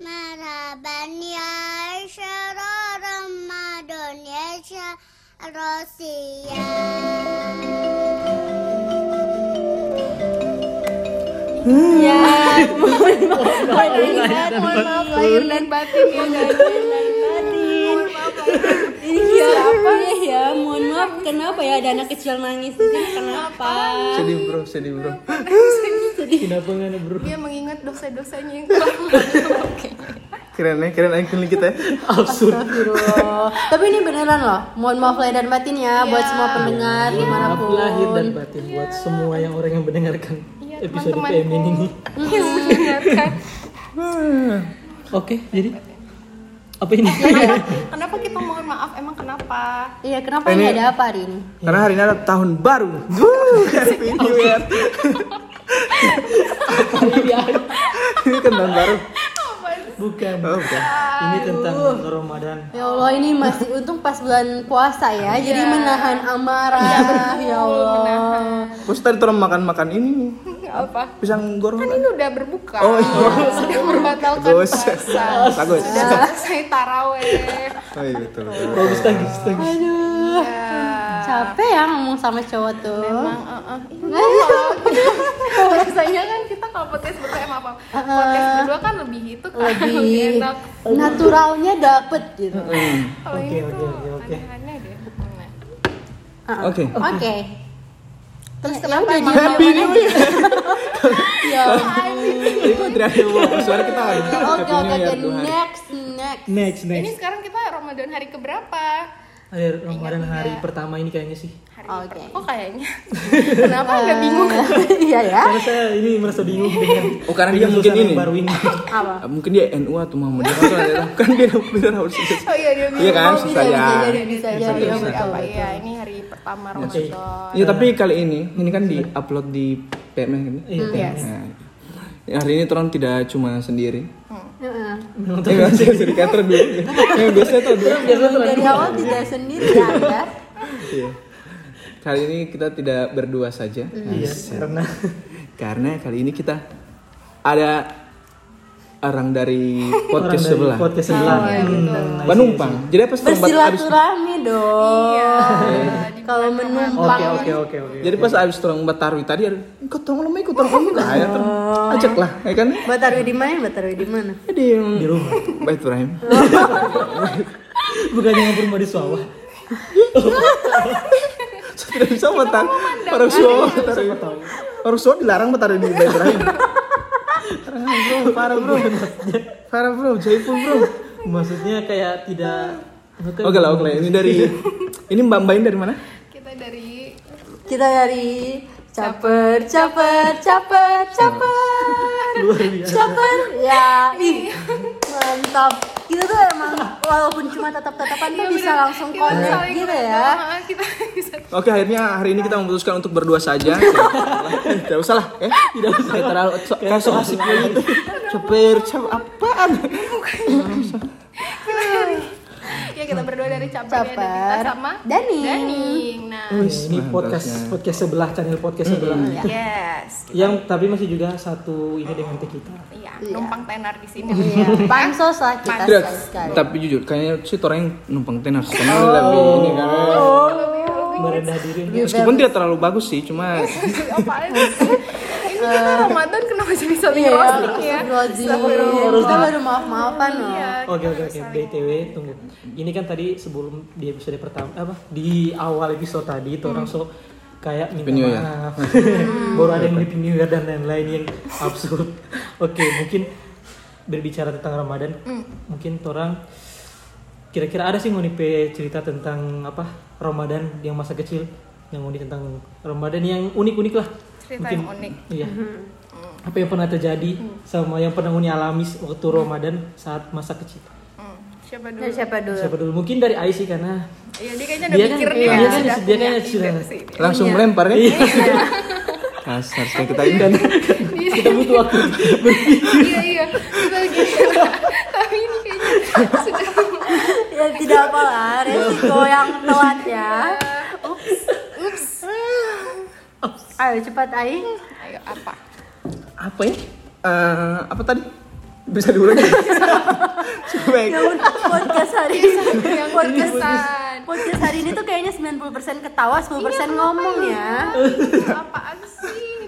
مرحبا يا شهر رمضان يا شهر الصيام Ya, mohon maaf, mohon maaf lahir dan batin ya dan dan batin. Ini siapa ya? Mohon maaf, kenapa ya ada anak kecil nangis di sini? Kenapa? Sedih bro, sedih bro. Kenapa nggak ada bro? Dia mengingat dosa-dosanya yang telah. Keren ya, keren icon kita ya. Absurd. Tapi ini beneran loh. Mohon maaf lahir dan batin ya buat semua pendengar Maaf di mana pun. lahir dan batin buat semua yang orang yang mendengarkan episode PM ini. mendengarkan. Oke, jadi apa ini? Kenapa kita mohon maaf? Emang kenapa? Iya, kenapa ini ada apa hari ini? Karena hari ini ada tahun baru. Happy New Year. Ini kan tahun baru. Bukan. Oh, bukan. Ini tentang Ramadan. Ya Allah ini masih untung pas bulan puasa ya, jadi menahan amarah. ya Allah. Terus tadi makan-makan ini Apa? pisang goreng. Kan ini udah berbuka. Oh, iya. Sudah membatalkan Bagus. puasa. Bagus. Sudah selesai taraweh. Oh iya betul. betul. Bagus tangis, tangis. Aduh, Ya. capek ya ngomong sama cowok tuh. Emang, uh, uh. Iya, Biasanya kan kita kalau podcast berdua emang apa? Podcast berdua kan lebih itu kan Lebih enak. naturalnya dapet gitu. Kalau Oke, oke, oke. Ah, Oke. Oke. Terus Ya, kenapa Happy New Year. Ya. Jadi ada bawa suara kita lagi. Oke oke oke Tuhan. next next. Next, Ini next. sekarang kita Ramadan hari keberapa? Hari Ramadan hari pertama ini kayaknya sih. Hari Oke. per- Kok kayaknya? Kenapa nggak bingung? Iya ya. Karena saya ini merasa bingung dengan Oh, karena dia mungkin ini. baru ini. Apa? Ah, Mungkin dia NU atau Muhammadiyah atau ada kan dia benar harus Oh iya dia Iya kan, Oh, susah bisa, ya. bisa jadi bisa jadi. apa ya? Ini hari pertama Oke. Ramadan. Iya tapi kali ini ini kan di upload di PMN kan. Iya, Yes. Nah, hari ini Toron tidak cuma sendiri. Heeh. Memang Ya nggak sih kantor dulu. Yang biasanya tuh dulu. Memang dari awal tidak sendiri ya Anda. Iya. Kali ini kita tidak berdua saja. Iya, karena Karena kali ini kita ada orang dari orang podcast dari sebelah. podcast sebelah. Oh, iya. I see, Penumpang. Jadi apa setelah abis Bersilaturahmi dong. Kalau I see. menumpang. Oke, oke, oke, oke. jadi pas abis turun Batarwi tadi ada ikut tolong lama ikut tolong lama lah ya terus ajak lah ya kan Mbak Tarwi di mana? Mbak Tarwi di mana? di di rumah. Bait Ibrahim Bukannya yang rumah di sawah. Saya tidak bisa matar orang Solo Batarwi orang Solo dilarang Batarwi di Bait Ibrahim Bro parah bro. Parah bro jaipul bro. Maksudnya kayak tidak oke lah oke lah. Ini dari ini Mbak Mbak ini dari mana? Kita dari Kita dari caper, caper, caper, caper. luar biasa. Caper. Ya, ih. Mantap. Kita tuh emang walaupun cuma tatap-tatapan tuh bisa langsung connect gitu ya. Ah, kita bisa Oke akhirnya hari ini kita memutuskan untuk berdua saja Tidak usah lah ya Tidak usah terlalu Kayak so asik gitu Cepir cap apaan kita berdua dari Caper, Caper. ada kita sama Daning. Daning. Nah, Ya, ini podcast podcast sebelah channel podcast sebelah. yes. Yang tapi masih juga satu ini dengan kita. Iya, numpang tenar di sini. Iya, pansos lah kita sekali-sekali. tapi jujur kayaknya sih orang yang numpang tenar karena lebih ini kan Merendah diri. meskipun tidak terlalu bagus sih cuma Kita Ramadan kenapa jadi saling Iya, roasting ya? Astagfirullah. Kita baru maaf-maafan loh. Iya, Oke oke oke. BTW tunggu. Ini kan tadi sebelum di episode pertama apa di awal episode tadi itu orang so kayak minta New maaf. Baru ada yang Happy New Year dan lain-lain yang absurd. Oke, mungkin berbicara tentang Ramadan, mungkin orang kira-kira ada sih ngonipe cerita tentang apa Ramadan yang masa kecil yang unik tentang Ramadan yang unik-unik lah. Cerita yang unik. Iya. Apa yang pernah terjadi sama yang pernah Uni alami waktu Ramadan saat masa kecil? Hmm, Siapa dulu? Dari siapa dulu? Siapa dulu? Mungkin dari Aisy karena Iya, dia kayaknya udah Dia kan- mikir iya, nih, dia kan- sudah dia punya kan sudah- langsung melempar ya Iya. kasar sekali kita ini dan kita butuh waktu Iya, iya. Kita lagi Tapi ini kayaknya sudah Ya tidak apa lah, resiko yang telat ya. Ups. Ayo cepat Aing. Ayo apa? apa ya? Eh, apa tadi? Bisa diulang ya? Baik. Ya udah, podcast hari ini. Yang podcast. Berkesan podcast. Hari ini tuh kayaknya 90% ketawa 10% ngomong ya? Apaan sih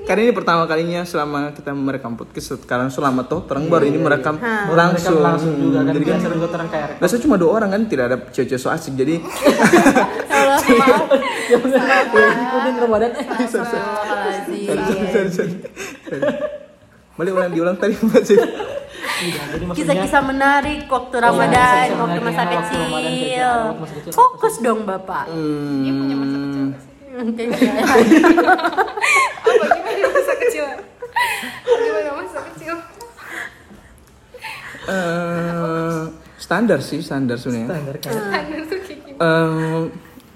Karena ini pertama kalinya selama kita merekam podcast sekarang selama toh orang baru ini merekam Mereka langsung. langsung juga kan Jadi kan juga orang kayak rekam. Cuma dua orang kan tidak ada cewek-cewek so asik jadi maaf Ikutin Ramadan eh. Boleh ulang diulang tadi Mbak? Iya, Kisah-kisah menarik waktu Iya, Ramadan, waktu masa kecil. Fokus dong Bapak. dia punya masa kecil Apa gimana masa kecil gimana masa kecil eh, standar sih standar sebenarnya. standar kan. standar tuh kayak gimana Eh,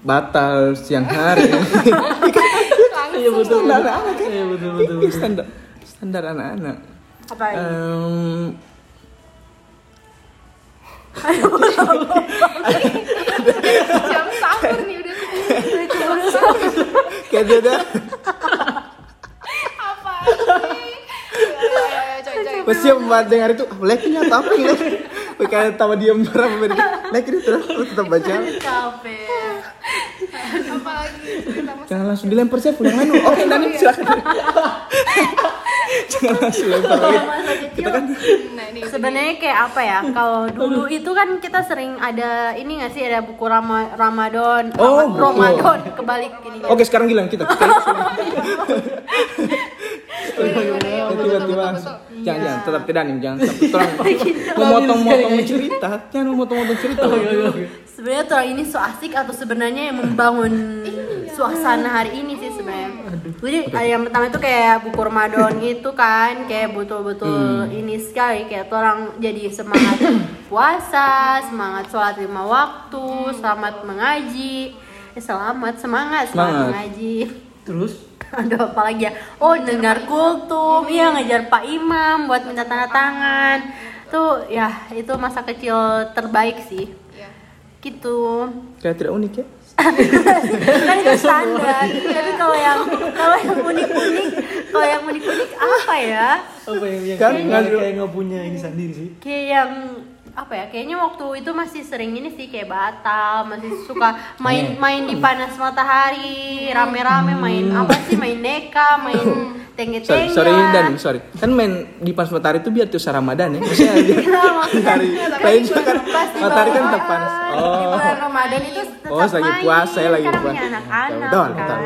batal siang hari. Iya betul. standar anak kan? Iya betul betul. betul. standar standar anak-anak. Apa ini? Em, jam sahur nih udah kayak dia ada apa sih pasti yang mbak dengar itu like-nya atau apa nih like kayak tawa diam berapa menit like itu terus tetap baca. Kafe. apa lagi? Kita masa jangan langsung dilempar saya yang anu oke Dani silakan. Jangan langsung lempar kita kan nah ini Sebenarnya kayak apa ya? Kalau dulu itu kan kita sering ada ini nggak sih? Ada buku Rama, Ramadan, Oh. Ramadan kebalik ini. oke sekarang gilang kita ya tiba-tiba betul betul. jangan jangan tetap tidak nih jangan terang. Memotong-motong cerita jangan memotong-motong cerita. Sebenarnya tuh ini so asik atau sebenarnya yang membangun suasana hari ini sih sebenarnya. Jadi ada yang pertama itu kayak buku Ramadan gitu kan, kayak betul-betul ini sekali kayak orang jadi semangat puasa, semangat sholat lima waktu, selamat mengaji, eh, selamat semangat semangat Semangat. mengaji. Terus Aduh apa lagi ya? Oh dengar kultum, iya ngajar Pak Imam buat minta tanda tangan. Tuh ya itu masa kecil terbaik sih. Iya. Gitu. kayak tidak unik ya kan itu standar. Tapi kalau yang kalau yang unik-unik, kalau yang unik-unik apa ya? apa yang yang Kan kayak nggak punya ini sendiri sih. Kayak yang apa ya? Kayaknya waktu itu masih sering ini sih kayak batal, masih suka main-main di panas matahari, rame-rame main apa sih? Main neka, main sorry tengge-tengge. sorry Dan sorry kan main di pas matahari itu biar tuh Ramadan ya maksudnya dia hari lain kan Pas di matahari kan Di oh bulan Ramadan itu tetap Oh, lagi puasa ya, lagi puasa. anak-anak Udah, kan.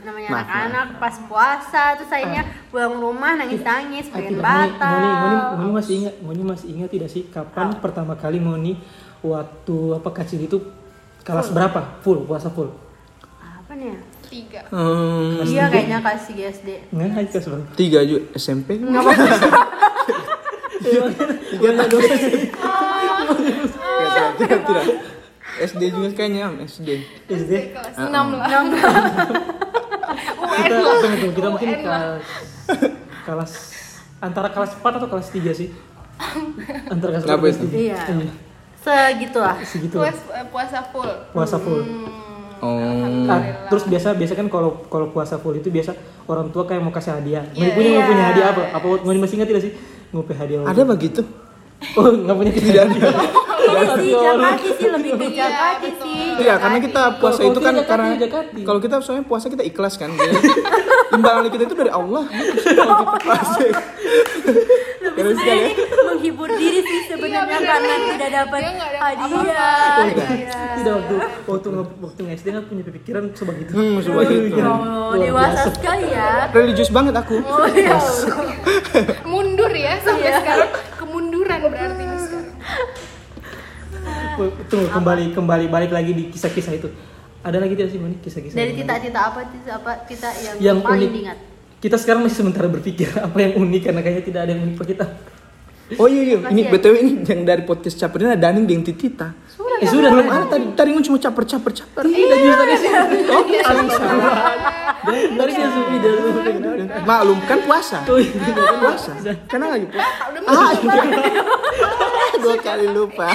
namanya anak-anak pas puasa terus akhirnya pulang rumah nangis-nangis Ah, pengen batal. Moni, Moni, Moni masih ingat, Moni masih ingat tidak sih kapan pertama kali Moni waktu apa kecil itu kelas berapa? Full puasa full. Apa nih ya? Tiga Hmm, Iya kayaknya kasih SD. Nggak aja kelas berapa? tiga juga SMP Enggak apa-apa. tiga tak dua tidak tidak tidak SD juga kayaknya SD SD. kelas Ah, enam lah Kita tunggu, tunggu, kita mungkin kelas kelas antara kelas 4 atau kelas 3 sih. Antara kelas 4 Kenapa kelas? 3. Iya. Segitulah. Segitu. Eh, puasa full Puasa full. Oh Ah, terus biasa biasa kan kalau kalau puasa full itu biasa orang tua kayak mau kasih hadiah. Mau Iya. punya mau Iya. punya hadiah apa? Apa mau masih ingat tidak sih? Mau punya hadiah ada begitu Oh, nggak punya ada. Ini sih Jakati sih lebih ke Jakati sih. Iya, karena kita puasa itu kan karena Jakati. kalau kita soalnya puasa kita ikhlas kan. Imbalan kita itu dari Allah. Sekali sebenarnya ya. menghibur diri sih sebenarnya Iya, karena tidak dapat hadiah. Oh, Iya. Tidak waktu waktu waktu SD nggak punya pikiran sebegitu. Hmm, sebegitu. Ya Allah, dewasa sekali ya. Religius banget aku. Oh ya. mundur ya sampai Iya. sekarang kemunduran berarti ini sekarang Tunggu kembali kembali balik lagi di kisah-kisah itu. Ada lagi tidak sih Moni kisah-kisah? Dari tita-tita apa tita apa tita yang, yang paling unik. diingat? Kita sekarang masih sementara berpikir apa yang unik karena kayaknya tidak ada yang unik per kita. Oh iya iya, ini BTW ini yang dari podcast caper ini ada Daning dengan Titita. Eh sudah Belum ada tadi tadi kan cuma caper-caper caper. Tidak justru tadi sih. Oh, dari dia sudah dia Maklum kan puasa. Iya. Kan puasa. Karena lagi puasa. Ah, dua kali lupa.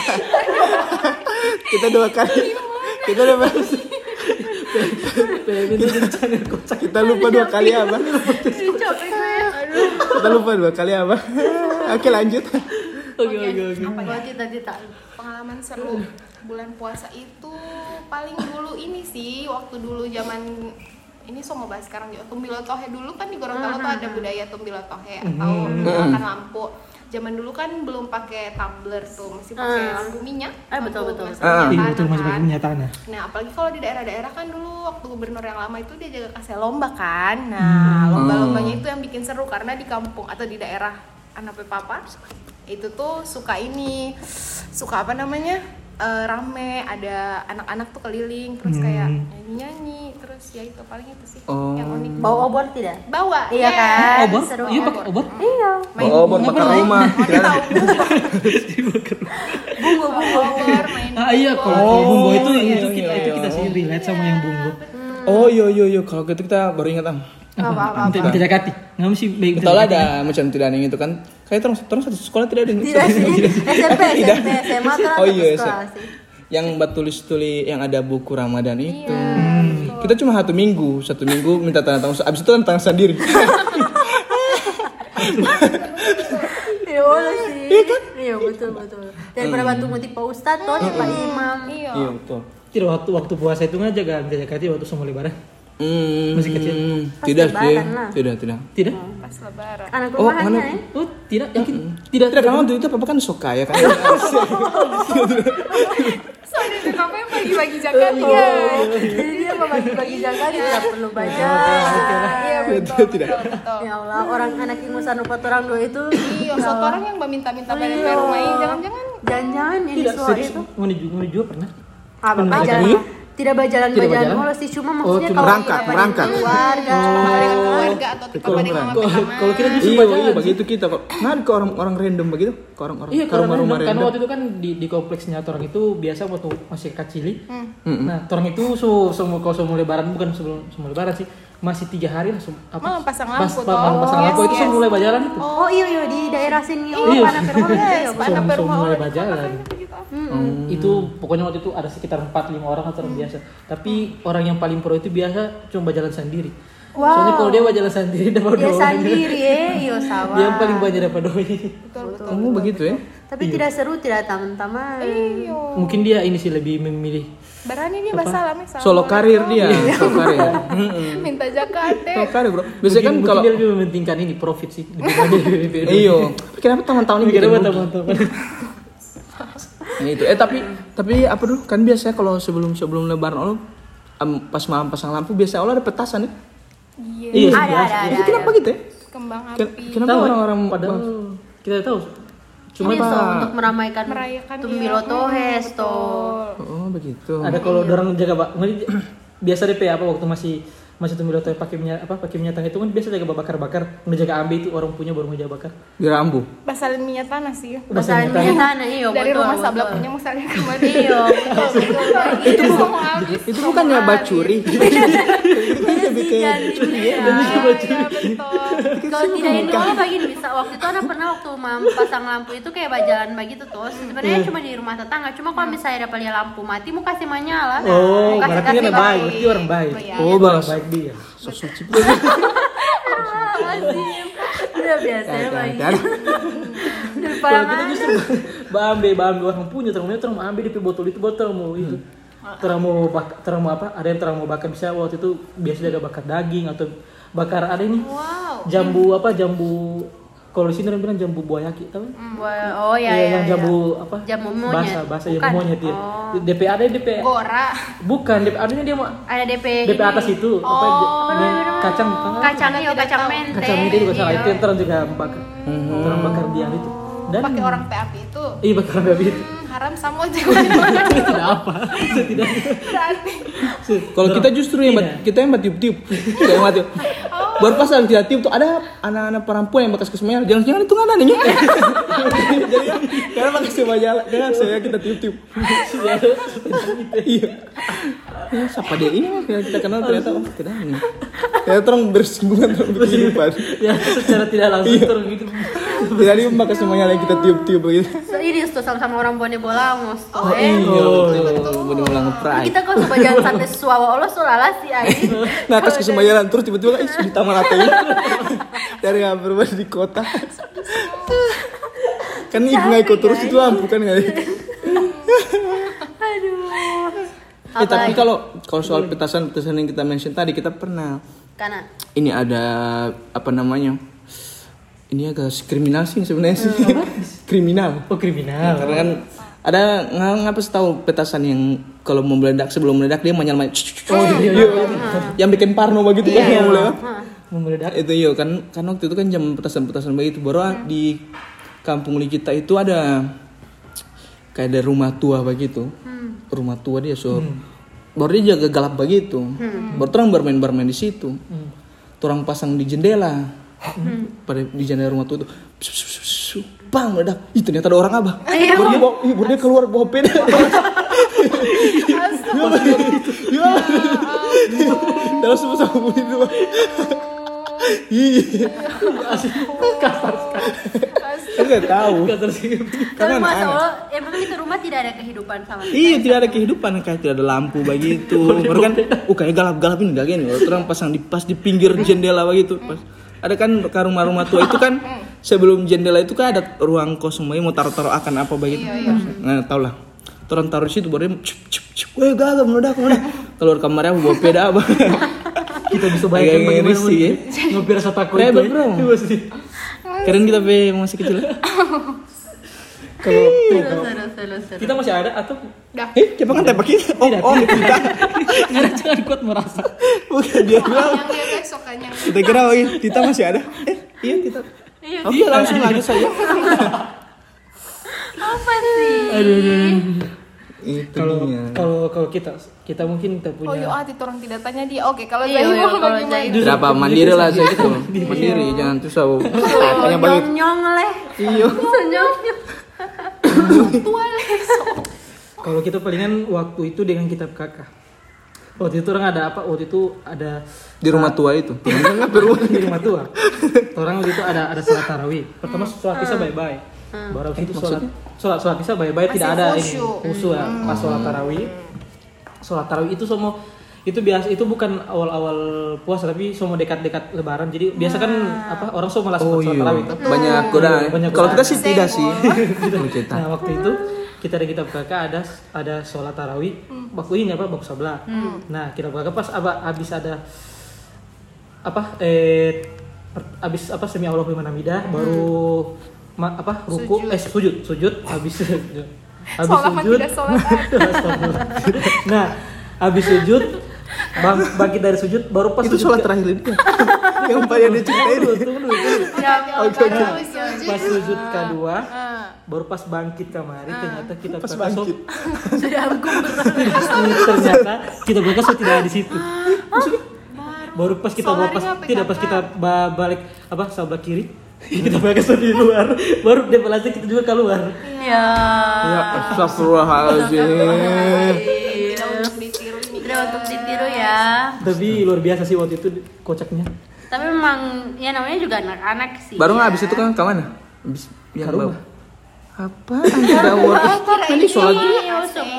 kita dua kali. Kita channel kocak. Kita lupa dua kali apa? Kita lupa dua kali apa? Oke lanjut. Oke oke oke. apa ya cita-cita. pengalaman seru bulan puasa itu paling dulu ini sih waktu dulu zaman ini so mau bahas sekarang juga tumbilo tohe dulu kan di Gorontalo tuh ada budaya tumbilo tohe atau makan lampu zaman dulu kan belum pakai tumbler tuh masih pakai Ah. lampu minyak Eh, betul, betul. minyak Iya betul masih kan. pakai minyak tanah. Nah, apalagi kalau di daerah-daerah kan dulu waktu gubernur yang lama itu dia jaga kasih lomba kan. Nah, lomba-lombanya itu yang bikin seru karena di kampung atau di daerah anak papa itu tuh suka ini suka apa namanya eh, rame ada anak-anak tuh keliling terus kayak nyanyi-nyanyi terus ya itu paling itu sih Oh. yang unik Bawa obor tidak? bawa Iya yes. kan? Obor? Seru. Iya pakai obor? Iya. Main Oh, buat bakar rumah. Bungo bungo. obor main Ah iya kalau Oh, kalau bumbu itu iya, itu iya, kita iya. itu kita sih relate sama yang bumbu. Oh iya iya iya kalau gitu kita baru ingat am. apa-apa Minta minta jakati. Nggak mesti baik. Lah ada macam tidak itu kan. Kayak terus terus satu sekolah tidak ada yang Tidak sih. SMP, SMP, SMA Oh iya, sekolah sih. Yang buat tulis-tulis yang ada buku Ramadan itu. Kita cuma satu minggu, satu minggu minta tanda tangan. Abis itu tanda tangan sendiri. Iya boleh sih. Iya kan? Iya betul betul. Daripada bantu motif Pak Ustadz tuh Pak Imam. iya Iya betul. Tidak waktu waktu puasa itu nggak jaga minta jakati waktu semua lebaran. Hmm, Masih kecil. Tidak sih, lah. tidak tidak. Tidak? Pas lebaran Anak Oh, rumahannya anak- ya. Oh tidak yakin? Tidak. Tidak karena waktu itu papa kan suka ya kan. soalnya itu kamu yang bagi-bagi zakat ya Jadi dia mau bagi-bagi zakat dia tidak perlu baca. iya betul Tidak, tidak. Ya Allah, orang anak ingusan upat orang dua itu Iya, suatu orang yang meminta-minta pada Iya. rumah ini jangan-jangan jangan-jangan yang Tidak disuap serius. itu Mau juga juga pernah. apa lagi? Tidak bajalan? mulu sih cuma maksudnya cuma kalau berangkat, kita berangkat. keluarga dengan keluarga atau tipe Kalau kita justru Iya, bajalan iya begitu kita kok. Nah, ke orang-orang random begitu, ke orang-orang Iya, ke karena, rumah-rumah karena random. waktu itu kan di, di kompleksnya orang itu biasa waktu masih kecil. Mm-mm. Nah, orang itu so, semua kalau semua lebaran bukan sebelum semua lebaran sih, masih tiga hari langsung apa? Malam pasang pas- lampu pas- toh. pasang lampu itu yes. semua mulai bajalan itu. oh iya iya di daerah sini oh Iya. anak rumah pada Semua- rumah bajalan. gitu. Hmm. Itu pokoknya waktu itu ada sekitar 4 5 orang atau orang biasa. Tapi orang yang paling pro itu biasa cuma berjalan sendiri. Wow. Soalnya kalau dia berjalan sendiri dapat dia doa. sendiri ya iya sawah Dia yang paling banyak dapat doa. Betul betul. Oh, begitu ya? tapi tidak seru tidak taman-taman Iya. Mungkin dia ini sih lebih memilih Berani dia bahasa alami sama. Solo karir dia, solo karir. Minta deh. Solo karir, Bro. Biasanya kan kalau dia lebih mementingkan ini profit sih. Iyo, kenapa tahun-tahun ini Kenapa teman-teman? Nah, itu. Eh tapi tapi apa dulu? Kan biasanya kalau sebelum sebelum lebaran Allah em, pas malam pasang lampu biasa Allah ada petasan ya. Iya. Iya, ada ada ada Itu kenapa gitu ya? Kembang Ken- api. Kenapa Tahu, orang-orang padahal kita tahu. Cuma ini so, Pak. untuk meramaikan Merayakan tumbilo iya. tohes Betul. toh Oh, begitu. ada kalau orang jaga pak biasa DP apa waktu masih masih tumbuh atau pakai minyak apa pakai minyak tanah itu kan biasa jaga bakar bakar menjaga ambe itu orang punya baru menjaga bakar Di rambu. Basalin minyak tanah sih. Masalah minyak tanah iya Dari betul, rumah sebelah punya iya betul betul Itu. Itu bukannya bacuri. Lebih jangan dibeli ya. Iya betul. Kalau tidak ini malah begini bisa waktu itu ada pernah waktu mam pasang lampu itu kayak bajalan begitu tuh sebenarnya cuma di rumah tetangga cuma kalau misalnya ada lihat lampu mati mau kasih menyala oh berarti kan kasih baik berarti orang baik Iya. Oh, balas. Baik dia So suci. Udah biasanya bagi Dan daripada kalau kita justru bambe bambe orang punya terang mau ambil di botol itu botol mau itu. Terang mau bak terang mau apa? Ada yang terang mau bakar bisa waktu itu biasa jaga bakar daging atau bakar ada ini. Wow. jambu apa? Jambu kalau di sini orang bilang jambu buayaki tahu Buat- oh ya Iya, ya yang ya. jambu apa? Jambu monyet. Bahasa bahasa Bukan. jambu monyet ya. Oh. DP ada DP. Gora. Bukan DP adanya dia mau ada DP DP atas itu apa dia- kacang bukan kacang iya kacang mente kacang itu juga salah itu yang terang juga bakar. Terang bakar dia itu. Dan Pakai orang PAP itu. Iya bakar babi itu. Hmm, haram sama jangan Tidak apa. Tidak. berarti. kalau kita justru yang kita yang tiup tiup, kita yang tiup. Baru pas lagi tiup tuh ada anak-anak perempuan yang bekas kesemayal. Jangan-jangan itu nggak nanya. Jadi kan, karena bekas kesemayal, jangan saya kita tiup tiup. Iya. Ya, siapa dia ini yang kita kenal ternyata oh tidak ini. Ternyata orang bersinggungan dalam kehidupan. Ya secara tidak langsung terus gitu. Jadi bekas kesemayal yang kita tiup-tiup begitu. So, ini tuh sama-sama orang Bone Bolangos tuh Oh eh. iya. Bener ulang pride. Kita kalau coba jangan sampai suawa Allah sulalah sih Aing. Nah, atas kesemayalan terus tiba-tiba kan di Atai. Dari yang berubah di kota. kan ibu ngikut terus itu lampu kan nggak Aduh. Eh tapi kalau kalau soal petasan-petasan yang kita mention tadi kita pernah Karena ini ada apa namanya? Ini agak kriminal sih sebenarnya sih. kriminal. Oh kriminal. Karena kan ada nggak ngapa sih tahu petasan yang kalau mau meledak sebelum meledak dia menyala Oh iya, iya, Yang bikin parno begitu kan yang mulai. Mau meledak. Itu iya kan kan waktu itu kan jam petasan-petasan begitu baru ah, di kampung kita itu ada kayak ada rumah tua begitu. Rumah tua dia so baru dia jaga galap begitu. Baru terang bermain-bermain di situ. Orang pasang di jendela. Pada di jendela rumah tua itu psu, psu, psu, psu, bang meledak. Ih ternyata ada orang abah. Baru dia bawa, baru dia keluar bawa peda. Ya. Bunyi itu. Iya. Kasar sekali. Saya nggak tahu. Kasar sih. Tapi Karena masa. Allah, emang itu rumah tidak ada kehidupan sama sekali. Iya tidak ada kehidupan kayak tidak ada lampu begitu. Baru kan, uh kayak galap-galap ini enggak gini. Terang pasang di pas di pinggir jendela begitu. Pas ada kan ke rumah-rumah tua itu kan sebelum jendela itu kan ada ruang kosong begitu mau taruh-taruh akan apa begitu. Nah tau lah. Orang taruh di situ baru dia cup cup cup. Weh gagap meledak meledak. Keluar kamarnya bawa peda apa. Kita bisa Agak bayangkan bagaimana sih, ya. ngopi rasa takut Ribet, itu. ya. bro. Iya sih. Keren kita pe masih kecil. Kalau tuh, kalau kita masih ada atau Dah. Eh, siapa kan tembak kita? Oh, Tidak, oh, kita. nggak ada jangan kuat merasa. Bukan dia bilang. Yang dia besok kan yang Kita kira oh, iya, kita masih ada. Eh, iya kita. Iya, Oh iya langsung aja saya. Apa sih? Aduh, aduh, aduh. Itu Kalau dia. kalau kalau kita kita mungkin kita Oh punya iya, ah, itu orang tidak tanya dia. Oke, kalau Iya, saya iya, mau kalau bagaimana? Berapa mandiri lah saya itu. Mandiri jangan tuh sawo. Tanya balik. Nyong leh. Iya. Nyong. Tua lesok. Kalau kita palingan waktu itu dengan kitab kakak. Waktu itu orang ada apa? Waktu itu ada Di rumah tua itu. Di rumah tua. Orang waktu itu ada ada sholat tarawih. Pertama sholat isya bye bye. Baru habis itu sholat. sholat sholat isya bye bye tidak ada ini. khusyuk. khusyuk ya. Pas sholat tarawih. Sholat tarawih itu semua itu biasa itu bukan awal-awal puasa tapi semua dekat-dekat lebaran. Jadi biasa kan apa orang semua malah Oh sholat iya. tarawih. Banyak godaan. Banyak Kalau kita sih tidak sih. Nah waktu itu kita ada kitab kakak ada ada sholat tarawih. Waktu ini apa bab sebelah. Nah kitab kakak pas apa habis ada apa eh habis apa semi Allah liman hamidah baru ma- apa? Ruku? Eh sujud sujud habis habis sujud. tidak nah habis sujud bang bangkit dari sujud baru pas Itu sujud sholat terakhir itu. Yang banyak dia ceritain. Tunggu, tunggu dulu, tunggu. Ya, sujud. pas sujud kedua Ah. baru pas bangkit kamari ternyata kita Pas bangkit. Sudah ternyata kita berangkat so tidak ada di situ. Baru pas kita bawa pas tidak pas kita ba- balik apa sebelah kiri kita berangkat so di luar baru dia belajar kita juga keluar Ya. Ya, astagfirullahaladzim. Tidak untuk ditiru ini. Tidak untuk ditiru ya. tapi luar biasa sih waktu itu kocaknya Tapi memang ya namanya juga anak-anak sih. Baru nggak ya. habis itu kan ke mana? Habis yang Ke rumah. Apa? Tidak worth it. Ini sholat juga.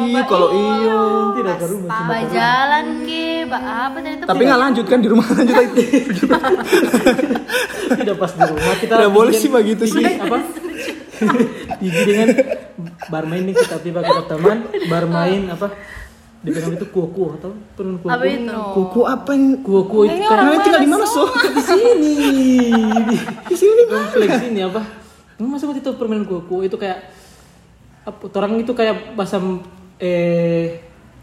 Iya, kalau iya. tidak ke rumah cuma jalan ke, apa tadi itu? Tapi nggak lanjut kan di rumah lanjut lagi. tidak pas di rumah kita Tidak boleh sih begitu sih. apa Gigi dengan bermain nih kita tiba kita teman bermain apa di itu kuku atau pernah kuku Apa itu? Kuku apa yang kuku itu kan Kalian tinggal di mana so? di sini di, di sini kompleks ini apa masa waktu itu permainan kuku itu kayak apa orang itu kayak bahasa eh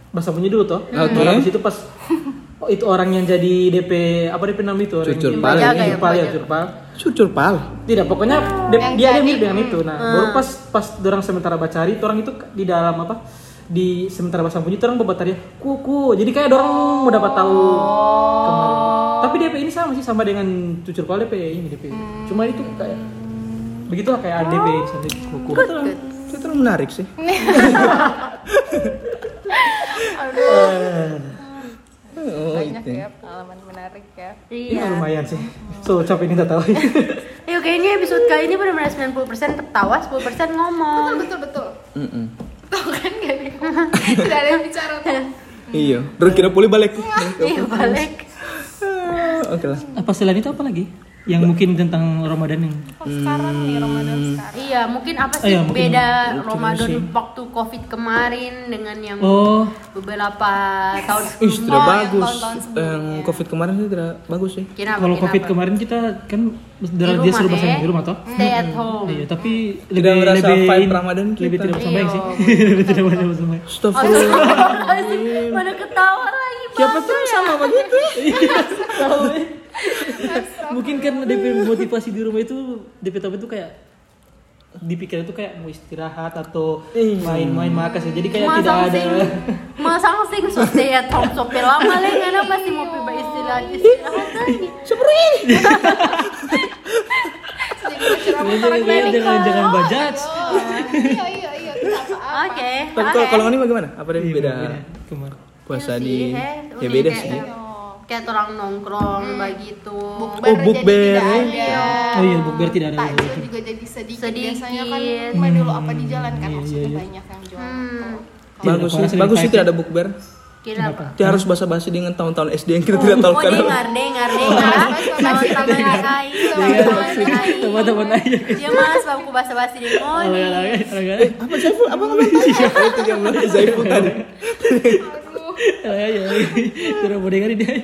bahasa bunyi dulu toh Oke. Orang habis itu pas oh, itu orang yang jadi DP apa DP nama itu orang Cucur yang pal. Ya, cucur pal ya penjaga. cucur pal Cucur pal. tidak pokoknya Yang dia dia jadi. mirip dengan itu nah baru pas pas orang sementara bacari orang itu di dalam apa di sementara bahasa bunyi orang ya kuku jadi kayak orang mau dapat tahu kemarin tapi DP ini sama sih sama dengan cucur pal DP ini DP cuma itu kayak begitulah kayak DP sendiri kuku Itu terlalu menarik sih. Oh, Banyak itu. ya pengalaman menarik ya. ini Iya. lumayan sih so capek ini tak tahu Yuk kayaknya episode kali ini benar-benar 90% ketawa, 10% ngomong. Betul betul. Mm-mm. Tahu kan gak nih? Tidak ada yang bicara tuh. Iya. Terus kira pulih balik. Iya balik. Oke lah. apa selain itu apa lagi yang mungkin tentang Ramadan yang Kalau sekarang nih Ramadan sekarang. Iya, mungkin apa sih Iya, mungkin beda mungkin Ramadan sih. waktu Covid kemarin dengan yang oh beberapa tahun Ih, sebelumnya? tidak yang bagus. Yang covid kemarin sih tidak bagus sih. Kenapa, kalau covid kenapa? kemarin kita kan Di dia suruh bahasa ya? di rumah toh Stay at home. Iya, tapi Tidak lebih merasa lebih vibe in- Ramadan lebih kita. tidak bersambaing sih. Iya, lebih tidak bersambaing. Astagfirullah. Pada ketawa lagi. Siapa tuh sama begitu? Tahu, eh. Mungkin kan DP motivasi di rumah itu DP tahu itu kayak dipikir itu kayak mau istirahat atau main-main makas ya. Jadi kayak tidak ada Masang sing so stay at home so lama lah karena pasti mau piba istirahat istirahat lagi. Jadi jangan jangan jangan, jangan bajaj. Iya iya iya. Oke. Tapi kalau kalau ini bagaimana? Apa yang beda Kemarin. puasa Iya di sih, eh. ya beda sih. Kayak orang nongkrong begitu. Bukber Oh, jadi bukber, tidak eh. ada. Oh iya, bukber tidak ada. Takjil juga jadi sedikit. Sedikit. Biasanya kan main dulu apa di jalan kan maksudnya banyak yang jual. Hmm. Bagus Tidak, sih. Bagus sih tidak ada bukber. Kenapa? Dia harus basa-basi dengan tahun-tahun SD yang kita tidak tahu Oh kan. dengar, dengar, dengar. Teman-teman AI, teman-teman AI. Teman-teman aja. Dia mas, aku basa-basi di Kalau Moni. lagi, kalau lagi, Apa Saiful? Apa tahu? Itu yang bilang Saiful tadi. Kalau aja. Tidak mau dengerin dia.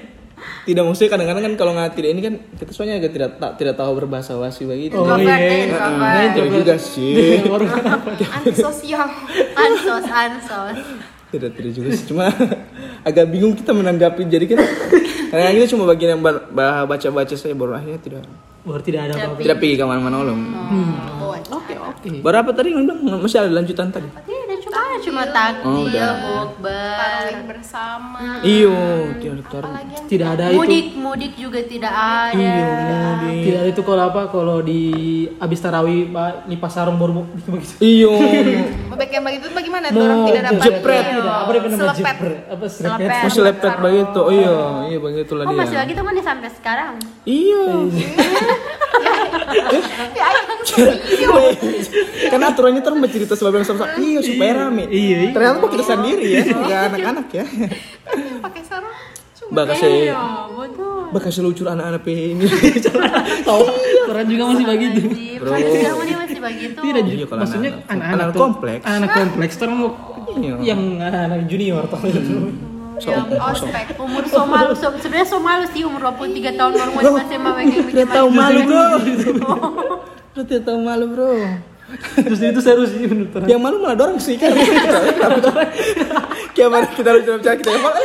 Tidak maksudnya kadang-kadang kan kalau nggak tidak ini kan kita soalnya agak tidak tak tidak tahu berbahasa wasi begitu. Oh, iya. deh, Nah, itu juga sih. Antisosial. Ansos, ansos. Tidak tidak juga sih. Cuma agak bingung kita menanggapi. Jadi kan karena kita cuma bagian yang ba- ba- baca-baca saya baru akhirnya tidak Baru tidak ada apa-apa. tidak pergi ke mana-mana loh. Oke oke. Baru apa tadi yang bilang masih ada lanjutan tadi? Tidak cuma cuma takjil, Oh, bukber. Bersama. Iyo, tidak ada itu. Mudik, mudik juga tidak ada. Iyo, Tidak itu kalau apa kalau di abis tarawih Pak, di pasarung baru begitu. Iyo. Bebek yang begitu bagaimana tuh orang tidak dapat jepret. iya, apa dia namanya selepet. jepret? Apa Selepet. selepet? Masih lepet begitu. Oh iya, iya begitulah Oh masih dia. lagi teman sampai sekarang. Iya. Ya, yang kan aturannya terus bercerita sebab yang sama Iya supaya rame. Iya, iya. Ternyata kok kita sendiri ya, enggak anak-anak ya. yang pakai sarung saya Iya, betul. Bakal selucur anak-anak ini. Tahu, orang juga masih begitu. Bro. Masih begitu. Tidak, Iya, kalau maksudnya anak-anak- anak kompleks. Anak kompleks, terus mau Iya. yang anak-anak junior toh itu. So, yang ospek. Umur so malu, so, sebenarnya so malu sih umur 23 tahun baru mau sama kayak Tidak begini. tahu malu bro. Lu tidak tahu malu bro. Terus itu seru sih menurut orang. Yang malu malah dorong sih kan. Kayak mana kita harus bicara kita yang malu.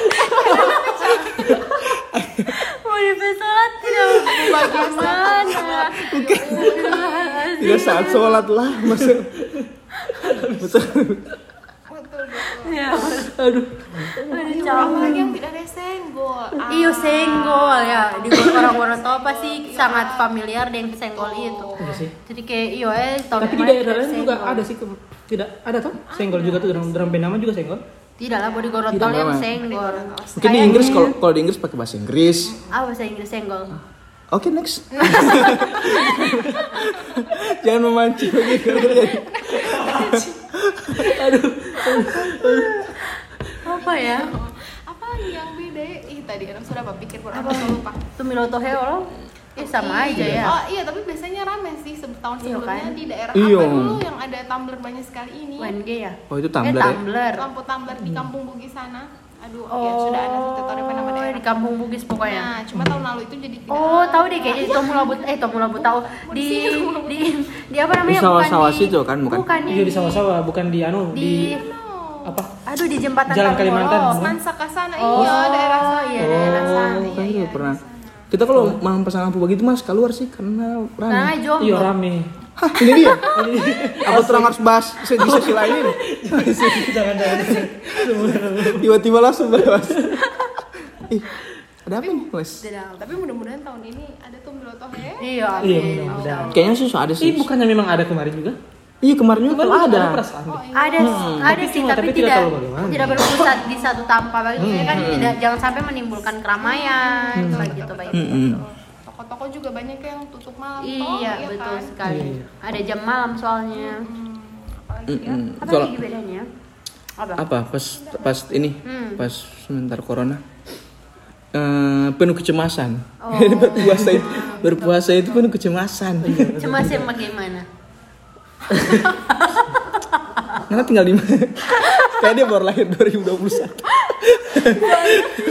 Di sholat tidak bagaimana? Tidak saat sholat lah masuk. Betul. Betul betul. Ya, Aduh. aduh capek. Apalagi yang tidak ada senggol. Ah, Iyo senggol ya di orang-orang tua pasti sangat familiar dengan senggol itu. Iya sih. Jadi kayak iyo eh Tapi di daerah lain juga ada sih tidak ada toh senggol juga tuh dalam dalam nama juga senggol. Tidak lah, body gorontol yang memang. senggol. Mungkin di Inggris kalau kalau di Inggris pakai bahasa Inggris. Ah bahasa Inggris senggol. Oke next. Jangan memancing begitu. Apa ya? apa yang beda ya? Ih tadi orang sudah apa pikir kurang apa lupa. Itu Milotohe loh. Eh sama aja ya. Oh iya tapi biasanya rame sih tahun Iya, sebelumnya kan? di daerah Iya. apa dulu yang ada tumbler banyak sekali ini. UNG ya? Oh itu Eh tumbler ya. tumbler. Lampu tumbler di Kampung Bugis sana. Aduh, Oh, ya sudah ada satu tahun apa nama di. Kampung Bugis pokoknya. Nah, cuma tahun lalu itu jadi tidak. Oh, tahu deh kayaknya di Tomula But eh Tomula But tahu di di di apa namanya? Di sawah-sawah situ kan, bukan? Bukan Iya di sawah-sawah bukan di anu di di apa? aduh di jembatan Jalan. Kalimantan. Semansa ke sana, Oh, iya daerah sana. iya, daerah sana. Oh, kan pernah. Kita kalau malam pasang lampu begitu mas keluar sih karena Nah, rame. jomblo. Iya rame. Hah ini dia. Apa terang harus bahas di sesi lain ini? Jangan jangan. Tiba-tiba langsung bahas. Ih, ada apa nih mas? Tidak. Tapi mudah-mudahan tahun ini ada tuh Milotohe. Iya. Iya mudah-mudahan. Kayaknya sih ada Ih sih. bukannya memang ada kemarin juga? Iya kemarin juga Kemarin juga ada. perasaan deh. Ada ada sih cuma- tapi, tapi tidak tidak tidak berpusat di satu tanpa begitu ya kan tidak jangan sampai menimbulkan keramaian begitu baik. Mm-mm. Toko-toko juga banyak yang tutup malam. toh, Iya, betul kan? sekali. Iya. Ada jam malam soalnya. Apalagi ya. Mm-mm. Apa lagi bedanya? Apa? apa pas pas ini Hmm. pas sementar corona eh, penuh kecemasan Oh. berpuasa itu berpuasa itu penuh kecemasan. Cemas yang bagaimana? Karena tinggal di Kayak dia baru lahir 2021.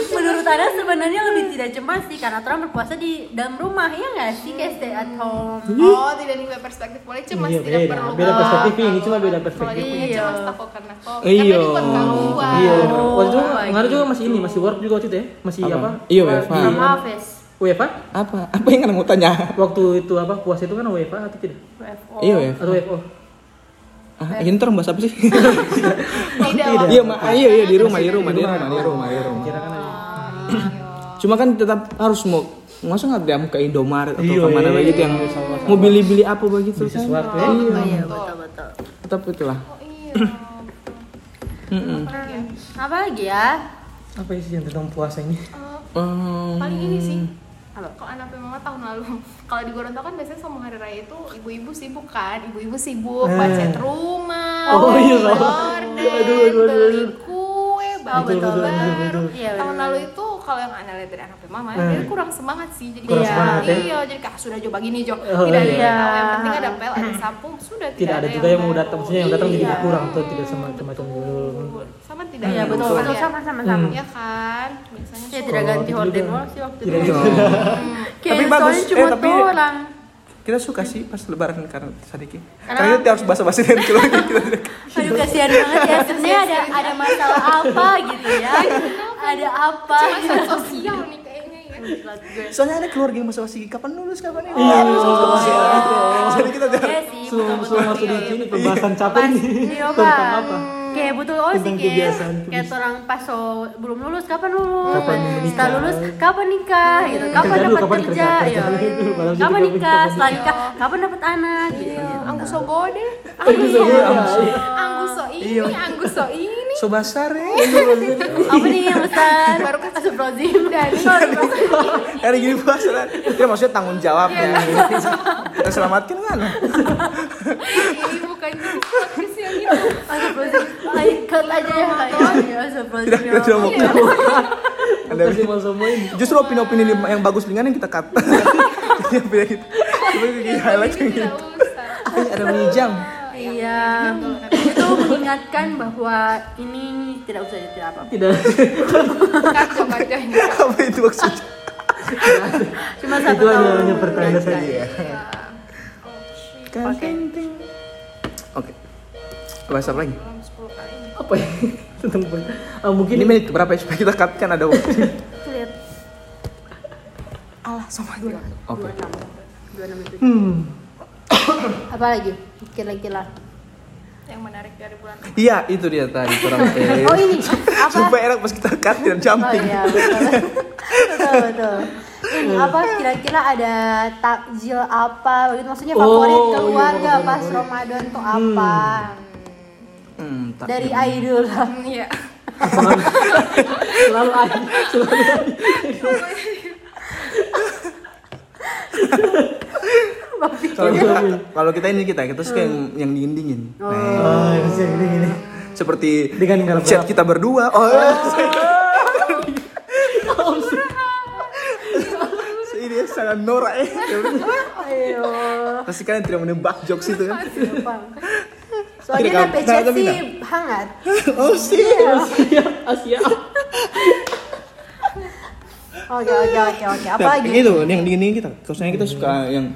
Menurut Anda sebenarnya lebih tidak cemas sih karena orang berpuasa di dalam rumah ya nggak sih kayak stay at home. Oh, tidak nilai perspektif boleh cemas Iya, tidak beda. perlu. Beda perspektif ini, cuma beda Kalau perspektif. dia punya Iya. cemas takut karena kok. Iya. Kan keluar. Iya, Oh, waktu itu lagi. ngaruh juga masih ini, masih work juga waktu itu ya, masih Apa? apa? Iya, WFH. Sama WFA? Apa? Apa yang kamu tanya? Waktu itu apa puasa itu kan WFA atau tidak? WFO. Iya, ya. Atau WFO? Ah, ini terus bahas apa sih? Tidak. Iya, Ma. Ah, iya, iya di rumah, di rumah, di rumah, di rumah, di rumah. Kan. Cuma kan tetap harus mau masa nggak dia ke Indomaret atau Iya, ke mana iya, begitu iya, yang iya, mau beli-bili apa begitu Beli kan? sesuatu. Oh iya betul betul. Tetap itulah. Oh iya. Apa lagi ya? Apa sih yang tentang puasa ini? Eh, paling ini sih Apa? kalau anak mama tahun lalu kalau di Gorontalo kan biasanya sama hari raya itu ibu-ibu sibuk kan ibu-ibu sibuk Eh. bacat rumah Oh, iya, gorden, Aduh, aduh, aduh, beli aduh. kue baju betul, betul, baru betul. Iya, tahun benar. lalu itu kalau yang anak lihat dari anak mama Eh. dia kurang semangat sih jadi Kurang kayak, semangat, ya? iya jadi kayak "Ah, sudah coba gini Jo Oh, tidak ada iya. yang tahu yang penting ada pel ada sapu sudah Tidak ada juga yang mau datang, maksudnya yang datang jadi Iya. kurang atau tidak sama macam dulu. Sama tidak Iya betul betul sama sama sama. ya kan biasanya Ya tidak ganti itu horden juga. wall sih waktu Tidak itu. gitu. Kayak Tapi bagus. soalnya cuma Eh, tapi- dua orang. Kita suka sih pas lebaran karena sadiki. Karena kita harus basa-basi dengan keluarga kita. Aduh kasihan banget ya sebenarnya ada ada masalah apa gitu ya. Ada apa? Cuma sosial nih kayaknya ya Soalnya ada keluarga yang basa-basi kapan lulus kapan ini. Iya, Jadi kita Iya sih. Sebelum sebelum masuk di sini pembahasan capek ini iya, tentang apa? Kayak betul oh sih kayak kebiasaan kayak tulis. orang pas so, belum lulus kapan lulus? Kapan? Setelah lulus kapan nikah gitu. Kapan dapat kerja? kerja? Ya. Kapan nikah? Setelah nikah kapan dapat anak gitu. Anggus so gode Anggus so gode. Anggus so ini Anggus so ini so basar ya. Apa nih yang besar? Baru kasih Astagfirullahaladzim dan Hari gini kan. Ya maksudnya tanggung jawabnya. Kita selamatkan kan. Jadi itu cut aja ya. Tidak, kita tidak mau ini. Justru opini-opini yang bagus lingan yang kita cut. Iya, beda gitu. Coba kita highlight yang gitu. Ay, Ada minjam. Iya, itu mengingatkan bahwa ini tidak usah tidak apa. Tidak. kacau ini Apa itu maksudnya? Cuma satu Itu hanya tahun. pertanda saja. Iya. Oke. Oke. Bahasa apa lagi? dalam 10 kali Apa ya? Tentang ah, mungkin Ini menit berapa ya supaya kita cut kan ada waktu. Lihat. Allah sama dua Oke. Dua enam itu. hmm. Apa lagi? Kira-kira. yang menarik dari bulan Iya, itu dia tadi kurang Oh ini apa? Supaya enak pas kita cut dan Oh jumping. iya betul. betul betul. Ini apa kira-kira ada takjil apa? Maksudnya Oh, favorit iya, keluarga favorit, pas favorit. Ramadan tuh apa? Hmm, tak. Dari Aidul lah. iya selalu ada selalu ada. Kalau kita, kalau kita ini kita kita suka yang yang dingin dingin. Ah, yang sih gini gini. Seperti Dengan chat kita berdua. Oh. Ini dia sangat norak eh. Ayo. Pasti kalian tidak menebak jokes itu kan? Soalnya Tidak, ada nah, sih hangat. Oh sih. Asia Asia. Oke oke oke oke. Apa Nah, lagi? Gitu, yang dingin dingin kita. Kalau saya kita suka yang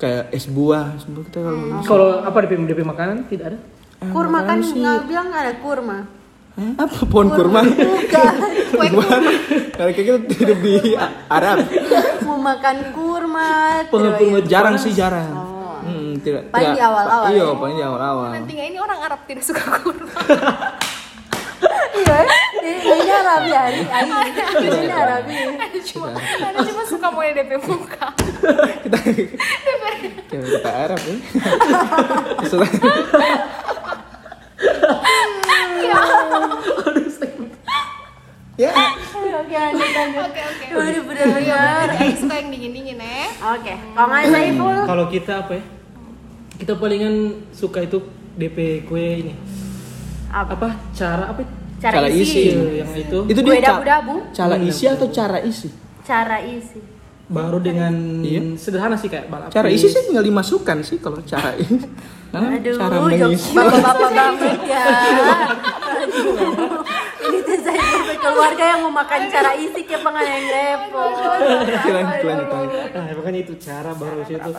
kayak es buah, es buah kita kalau Kalau apa DP DP makanan tidak ada? Kurma kan nggak bilang nggak ada kurma. Hah? apa pohon kurma? Bukan. Kalau kayak kita hidup di Arab. Mau makan kurma. Pohon kurma gitu. Jarang sih jarang. Tidak. Paling tidak- di awal-awal Iya, ya? paling di awal-awal. nantinya ini orang Arab tidak suka kurma Iya, ini hari, hari ini Arabi. ada cuma ada cuma suka mau DP muka kita kita, kita Arab ya. Setelah- ya, Oke oke oke oke benar-benar. Jadi suka yang dingin ya Oke, kalau nggak Kalau kita apa ya? Kita palingan suka itu DP kue ini. apa? Apa cara apa? Cara, Cara isi. isi. Iya, yang itu. itu dia ca- dabu-dabu. cara isi atau cara isi? Cara isi. baru dengan Iya. sederhana sih kayak balap Cara isi sih tinggal dimasukkan sih kalau cara ini. Nah, Aduh, cara mengisi. bapak-bapak banget ya. Ini tuh saya keluarga yang mau makan cara isi kayak pengen yang repot. Lanjut, lanjut. Nah, makanya itu cara baru habis itu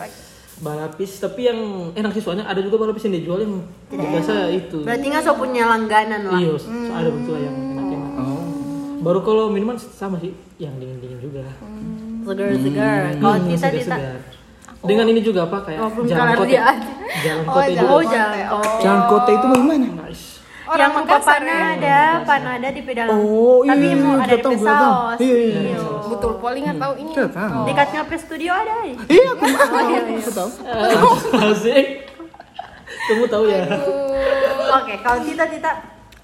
balapis tapi yang enak sih soalnya ada juga balapis yang dijual yang biasa itu. Berarti nggak so punya langganan lah. Iya, ada betul yang enak-enak. Oh. Baru kalau minuman sama sih yang dingin-dingin juga. Segar-segar. Kalau Hmm, kita kita segar-segar. Dengan ini juga apa kayak Walaupun jalan kote. aja. Jalan Oh, kote jalan juga. Oh jalan kota. Kota itu bagaimana? Nice. yang Orang lupa Makassar ya. panada, panada di pedal. Oh, iya, Tapi iya, mau iya, ada tahu. saus. Iya, iya, Iya. Betul, Poli nggak tahu ini. Tahu. Dekat ngape studio ada. Iya, aku Oh, iya, iya. aku tahu. Asik. Kamu tahu ya? Oke, kalau Tita Tita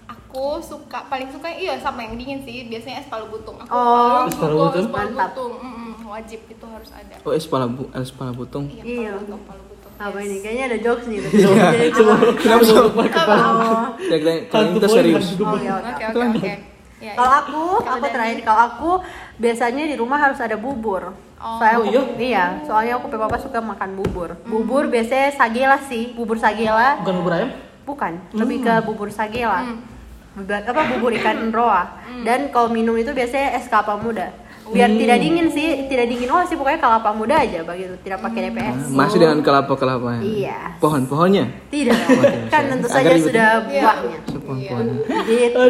Aku suka paling suka iya sama yang dingin sih. Biasanya es palu butung. Aku Oh, es palu butung? Es palu Mantap. wajib itu harus ada. Oh, es pala bu, es pala butung. Iya, Iya. palu butung, palu butung. apa ini? Kayaknya ada jokes nih. Jadi kita- Kenapa sih? Oh. Ya, kita, kalau Hantu kita boy, serius. hantu Oh, iya, Oke, oke. Ya, Kalau aku, aku terakhir kalau aku biasanya di rumah harus ada bubur. Oh. Soalnya Oh, aku, iya? iya, soalnya aku papa suka makan bubur. Bubur biasanya sagela sih, bubur sagela. Bukan bubur ayam? Bukan, lebih ke bubur sagela. Hmm. Bubur, apa bubur ikan roa. Dan kalau minum itu biasanya es kelapa muda. Biar tidak dingin sih, tidak dingin oh sih pokoknya kelapa muda aja begitu, tidak pakai DPS. Masih dengan kelapa-kelapa. Iya. Pohon-pohonnya. Tidak. kan tentu saja sudah Iya. buahnya. Pohon-pohon. Gitu.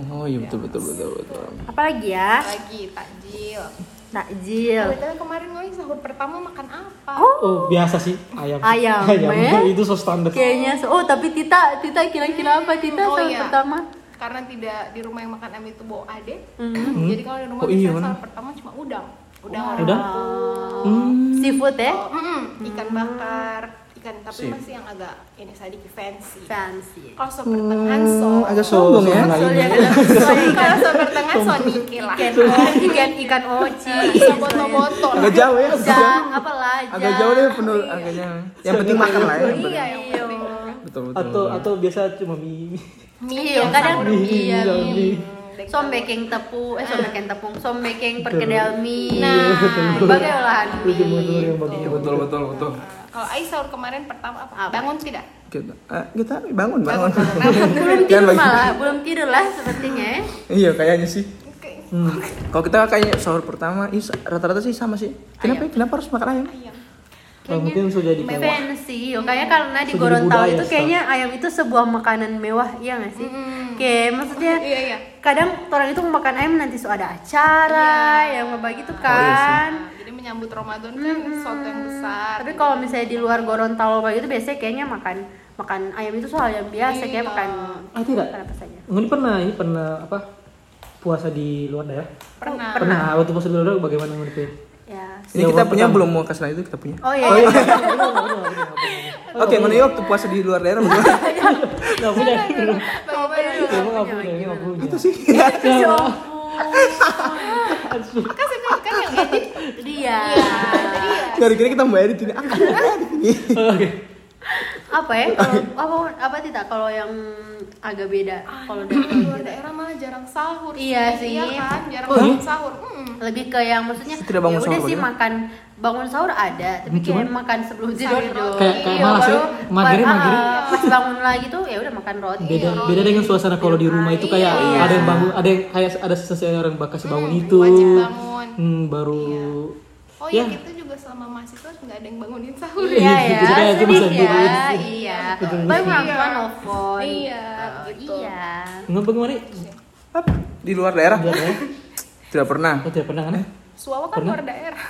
Oh iya betul betul betul betul. Apalagi ya? Lagi takjil. Takjil. Tapi kemarin gue sahur pertama makan apa? Oh, biasa sih ayam. Ayam, ayam. eh? Itu so standar. Kayaknya so- oh tapi Tita Tita kira-kira apa Tita Oh, sahur iya. pertama? Karena tidak di rumah yang makan ayam itu bawa ade. Hmm. Jadi kalau di rumah Oh, iya, sahur pertama cuma udang. Udang orang Udang? kampung. Seafood ya? Oh, mm-mm, ikan bakar, ikan tapi Sip. masih yang agak ini sedikit fancy. Fancy. Kalau sop pertengahan so, Hmm, agak sombong ya. Kalau sop pertengahan so niki lah. ikan ikan ikan oci. Boto-boto. Agak jauh ya. Jang, apa lah? Agak jauh deh penuh agaknya. Yang penting makan lah ya. yang. Iya, yang penting. Betul betul. Atau atau biasa cuma mie. Iya, kadang iya Mie, mie. Som baking tepung, eh som baking tepung, som baking perkedel mie. Nah, berbagai olahan Betul betul mie. yang bagus. Betul betul betul. Kalau Ais sahur kemarin pertama apa? Apa? Bangun tidak? Kita, ah, kita bangun bangun. Belum Jangan tidur malah, belum tidur lah sepertinya. ya. Iya kayaknya sih. Oke. Kalau kita kayaknya sahur pertama rata-rata sih sama sih. Kenapa? Kenapa harus makan ayam? Ayam. Oh, mungkin sudah di fancy, yo. kayaknya karena di Gorontalo itu kayaknya ayam itu sebuah makanan mewah, iya nggak sih? Kayak maksudnya Iya, iya. kadang orang itu makan ayam nanti so ada acara yang begitu kan. Jadi menyambut Ramadan kan sesuatu yang besar. Tapi kalau misalnya di luar Gorontalo begitu biasanya kayaknya makan makan ayam itu soal yang biasa kayak Iya. makan Ah, tidak. makan apa saja. Ini pernah ini pernah apa? Puasa di luar daerah? Pernah. Pernah. Waktu puasa di luar daerah bagaimana menurut Ya. Ini kita punya pertama. belum mau kasih itu kita punya. Oh iya. Oke, mana waktu puasa di luar daerah bagaimana? Enggak punya. Iya, enggak punya, enggak punya. Itu sih. Ya Kasih kan yang edit. Dia. Kira-kira kita mau edit ini. Ah, Oke. Apa ya? Kalau apa apa tidak kalau yang agak beda kalau dari Di luar daerah malah jarang sahur. Iya sih. Iya kan, jarang Oh, bangun sahur. Hmm. lebih ke yang maksudnya Tidak bangun ya udah sahur sih bagaimana? makan bangun sahur ada tapi kayak makan sebelum tidur gitu. Kayak- kayak Iya, malas ya, maghrib, maghrib. ah, pas bangun lagi tuh ya udah makan roti Beda beda dengan suasana kalau di rumah itu kayak Iya. ada yang bangun, ada yang kayak ada seseorang bakal bangun itu. Wajib bangun. Hmm, baru Oh iya, Ya. kita juga selama mahasiswa nggak ada yang bangunin sahur. iya ya Jadi kayak sedih bisa ya iya orang tua nelfon Iya, gitu. iya Enggak bagaimana? Apa? Di luar daerah? Luar daerah? Tidak pernah. Oh, tidak pernah kan? Suawa kan luar daerah.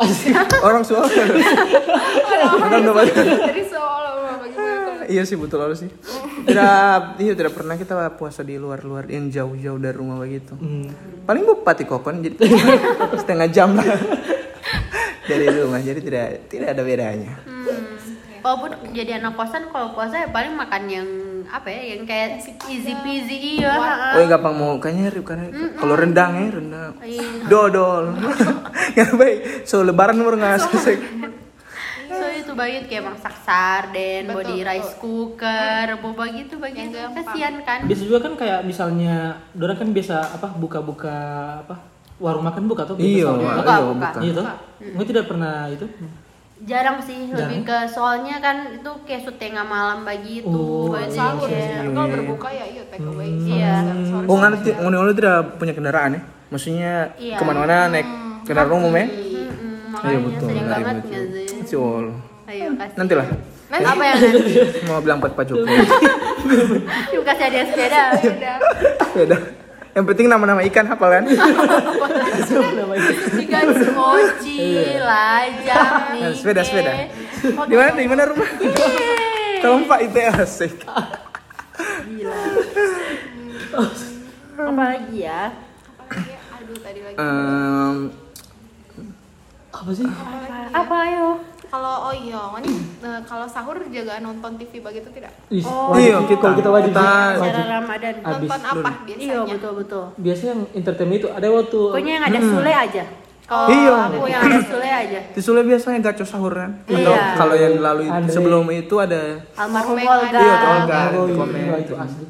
Orang Solo. Orang. Dari Solo bagaimana? Iya sih betul harus sih. Tidak, iya tidak pernah kita puasa di luar-luar yang jauh-jauh dari rumah begitu. Hmm. Paling bupati kokon jadi setengah jam lah dari rumah jadi tidak tidak ada bedanya. walaupun jadi anak kosan kalau puasa ya paling makan yang apa ya yang kayak easy peasy iya. Oh yang gampang mau kayaknya rib karena kalau rendang ya rendang Iya. dodol yang baik so lebaran nomor nggak selesai So itu banget kayak masak sarden, Betul, body betul. rice cooker, boba gitu gampang. Kasihan kan? Biasa juga kan kayak misalnya, orang kan biasa apa buka-buka apa warung makan buka tuh Iya. Buka, iya, buka. buka. Iya tuh. Nggak tidak pernah itu. Jarang sih, lebih ke soalnya kan itu kayak syuting malam begitu. Oh, Jadi sahur kayak- kalau berbuka ya iya take away Iya. Sore- Oh nanti ngono tidak punya kendaraan ya? Maksudnya Iya. ke mana-mana naik kendaraan umum ya? Mm-mm, Iya betul. sering Dari banget betul. nggak sih? Ciol. Ayo kasih. Nanti lah. Apa yang nanti? Mau bilang buat Pak Jokowi. Yuk kasih hadiah sepeda. udah Beda. Yang penting nama-nama ikan hafal kan? Ikan mochi, lajang, Nah, sepeda, sepeda. Di mana? Di mana rumah? Tolong Pak itu asik. Apa lagi ya? apalagi aduh tadi lagi Em, Apa sih? Apa ayo? Kalau oh iya eh, kalau sahur jaga nonton TV begitu tidak Ih, Oh, iya, kita- Kalau kita wajib. kita- Wajib. Ramadan. Nonton apa biasanya Iya betul betul. Biasanya yang entertainment itu ada waktu Pokoknya yang ada Sule aja. Kalau Iya. aku yang ada Sule aja. Di Sule biasanya gaco sahur kan? Atau Iya. kalau yang lalu itu- Andre. sebelum itu ada Almarhum Olga. Iya, Olga. Oh, iya, komen. iya, itu asli.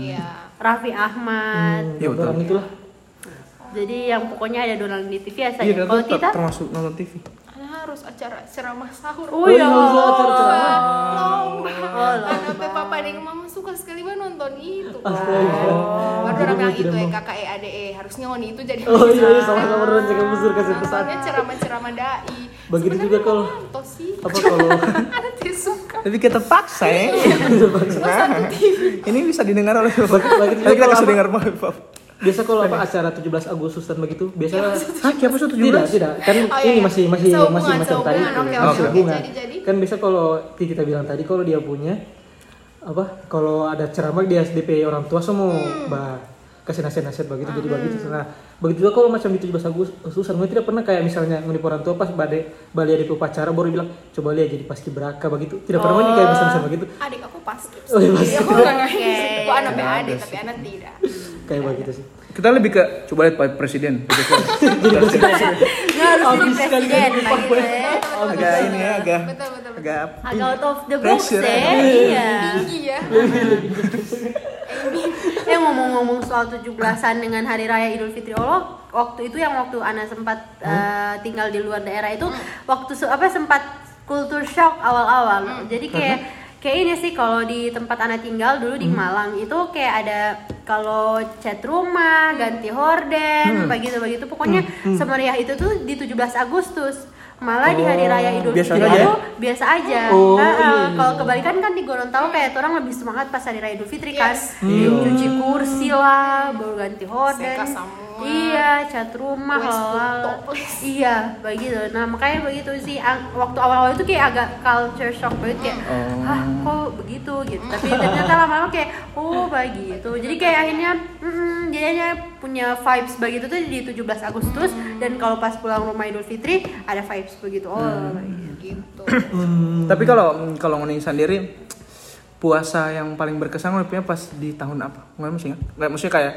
Iya Raffi Ahmad. Iya, betul. Itulah. Jadi yang pokoknya ada donald di TV ya Iya, Kalau kita termasuk nonton TV. Harus acara ceramah sahur Oh iya. iya, acara ceramah. lomba Oh, papa dan mama suka sekali banget nonton itu Astaga. baru orang bilang itu ya kakak e ade e harusnya ngoni itu jadi Oh iya, sama-sama orang jangan busur kasih pesan. Ceramah-ceramah dai Begitu juga kalau- mau nonton sih Apa kalau suka Tapi kita paksa ya. Ini bisa didengar oleh Bapak. Kita kasih dengar Bapak. Biasa kalau apa acara 17 Agustusan begitu biasa Hah, siapa sih tidak tidak. Kan Oh, iya, ini iya. masih masih Sehubungan, masih macam tadi. oke. Sehubungan. Jadi, jadi. kan biasa kalau kita bilang tadi kalau dia punya apa kalau ada ceramah dia DP orang tua semua. Hmm. bah kasih nasihat-nasihat begitu jadi begitu nah begitu juga kalau macam di 17 Agustusan gue tidak pernah kayak misalnya ngunip orang tua pas bade balik di upacara baru bilang coba lihat jadi paski beraka begitu. Tidak pernah ini kayak misalnya begitu. Adik aku pas. Oh, iya, pas. aku nggak ngerti Oke. aku anak adik tapi anak tidak. Kayak begitu sih Kita lebih ke coba lihat Pak Presiden. nggak harus jadi presiden gitu ya. agak ini ya, agak betul betul betul agak Agak out of the box Pressure. ya. Iya. tinggi ya Eh ngomong-ngomong soal 17-an dengan hari raya Idul Fitri Allah, waktu itu yang waktu Ana sempat eh, tinggal di luar daerah itu waktu se- apa sempat culture shock awal-awal. Jadi kayak kayak ini sih kalau di tempat Ana tinggal dulu di Malang itu kayak ada kalau cat rumah, ganti horden, begitu-begitu pokoknya semeriah itu tuh di 17 Agustus. Malah di hari raya Idul biasa Fitri aja ya? itu biasa aja. Oh, Nah, iya, iya, Kalau kebalikan kan di Gorontalo kayak orang lebih semangat pas hari raya Idul Fitri kan. Yes. Cuci kursi lah, baru ganti horden. Seka semua. Iya, cat rumah lah. Iya, begitu. Nah, makanya begitu sih waktu awal-awal itu kayak agak culture shock banget kayak Oh. ah kok begitu gitu. Tapi ternyata lama-lama kayak oh begitu. Jadi kayak akhirnya mm, jadinya punya vibes begitu tuh di 17 Agustus dan kalau pas pulang rumah Idul Fitri ada vibes begitu. Oh, begitu. gitu Tapi kalau kalau ngomongin sendiri puasa yang paling berkesan ngomongnya pas di tahun apa? Nggak mesti nggak? Nggak maksudnya kayak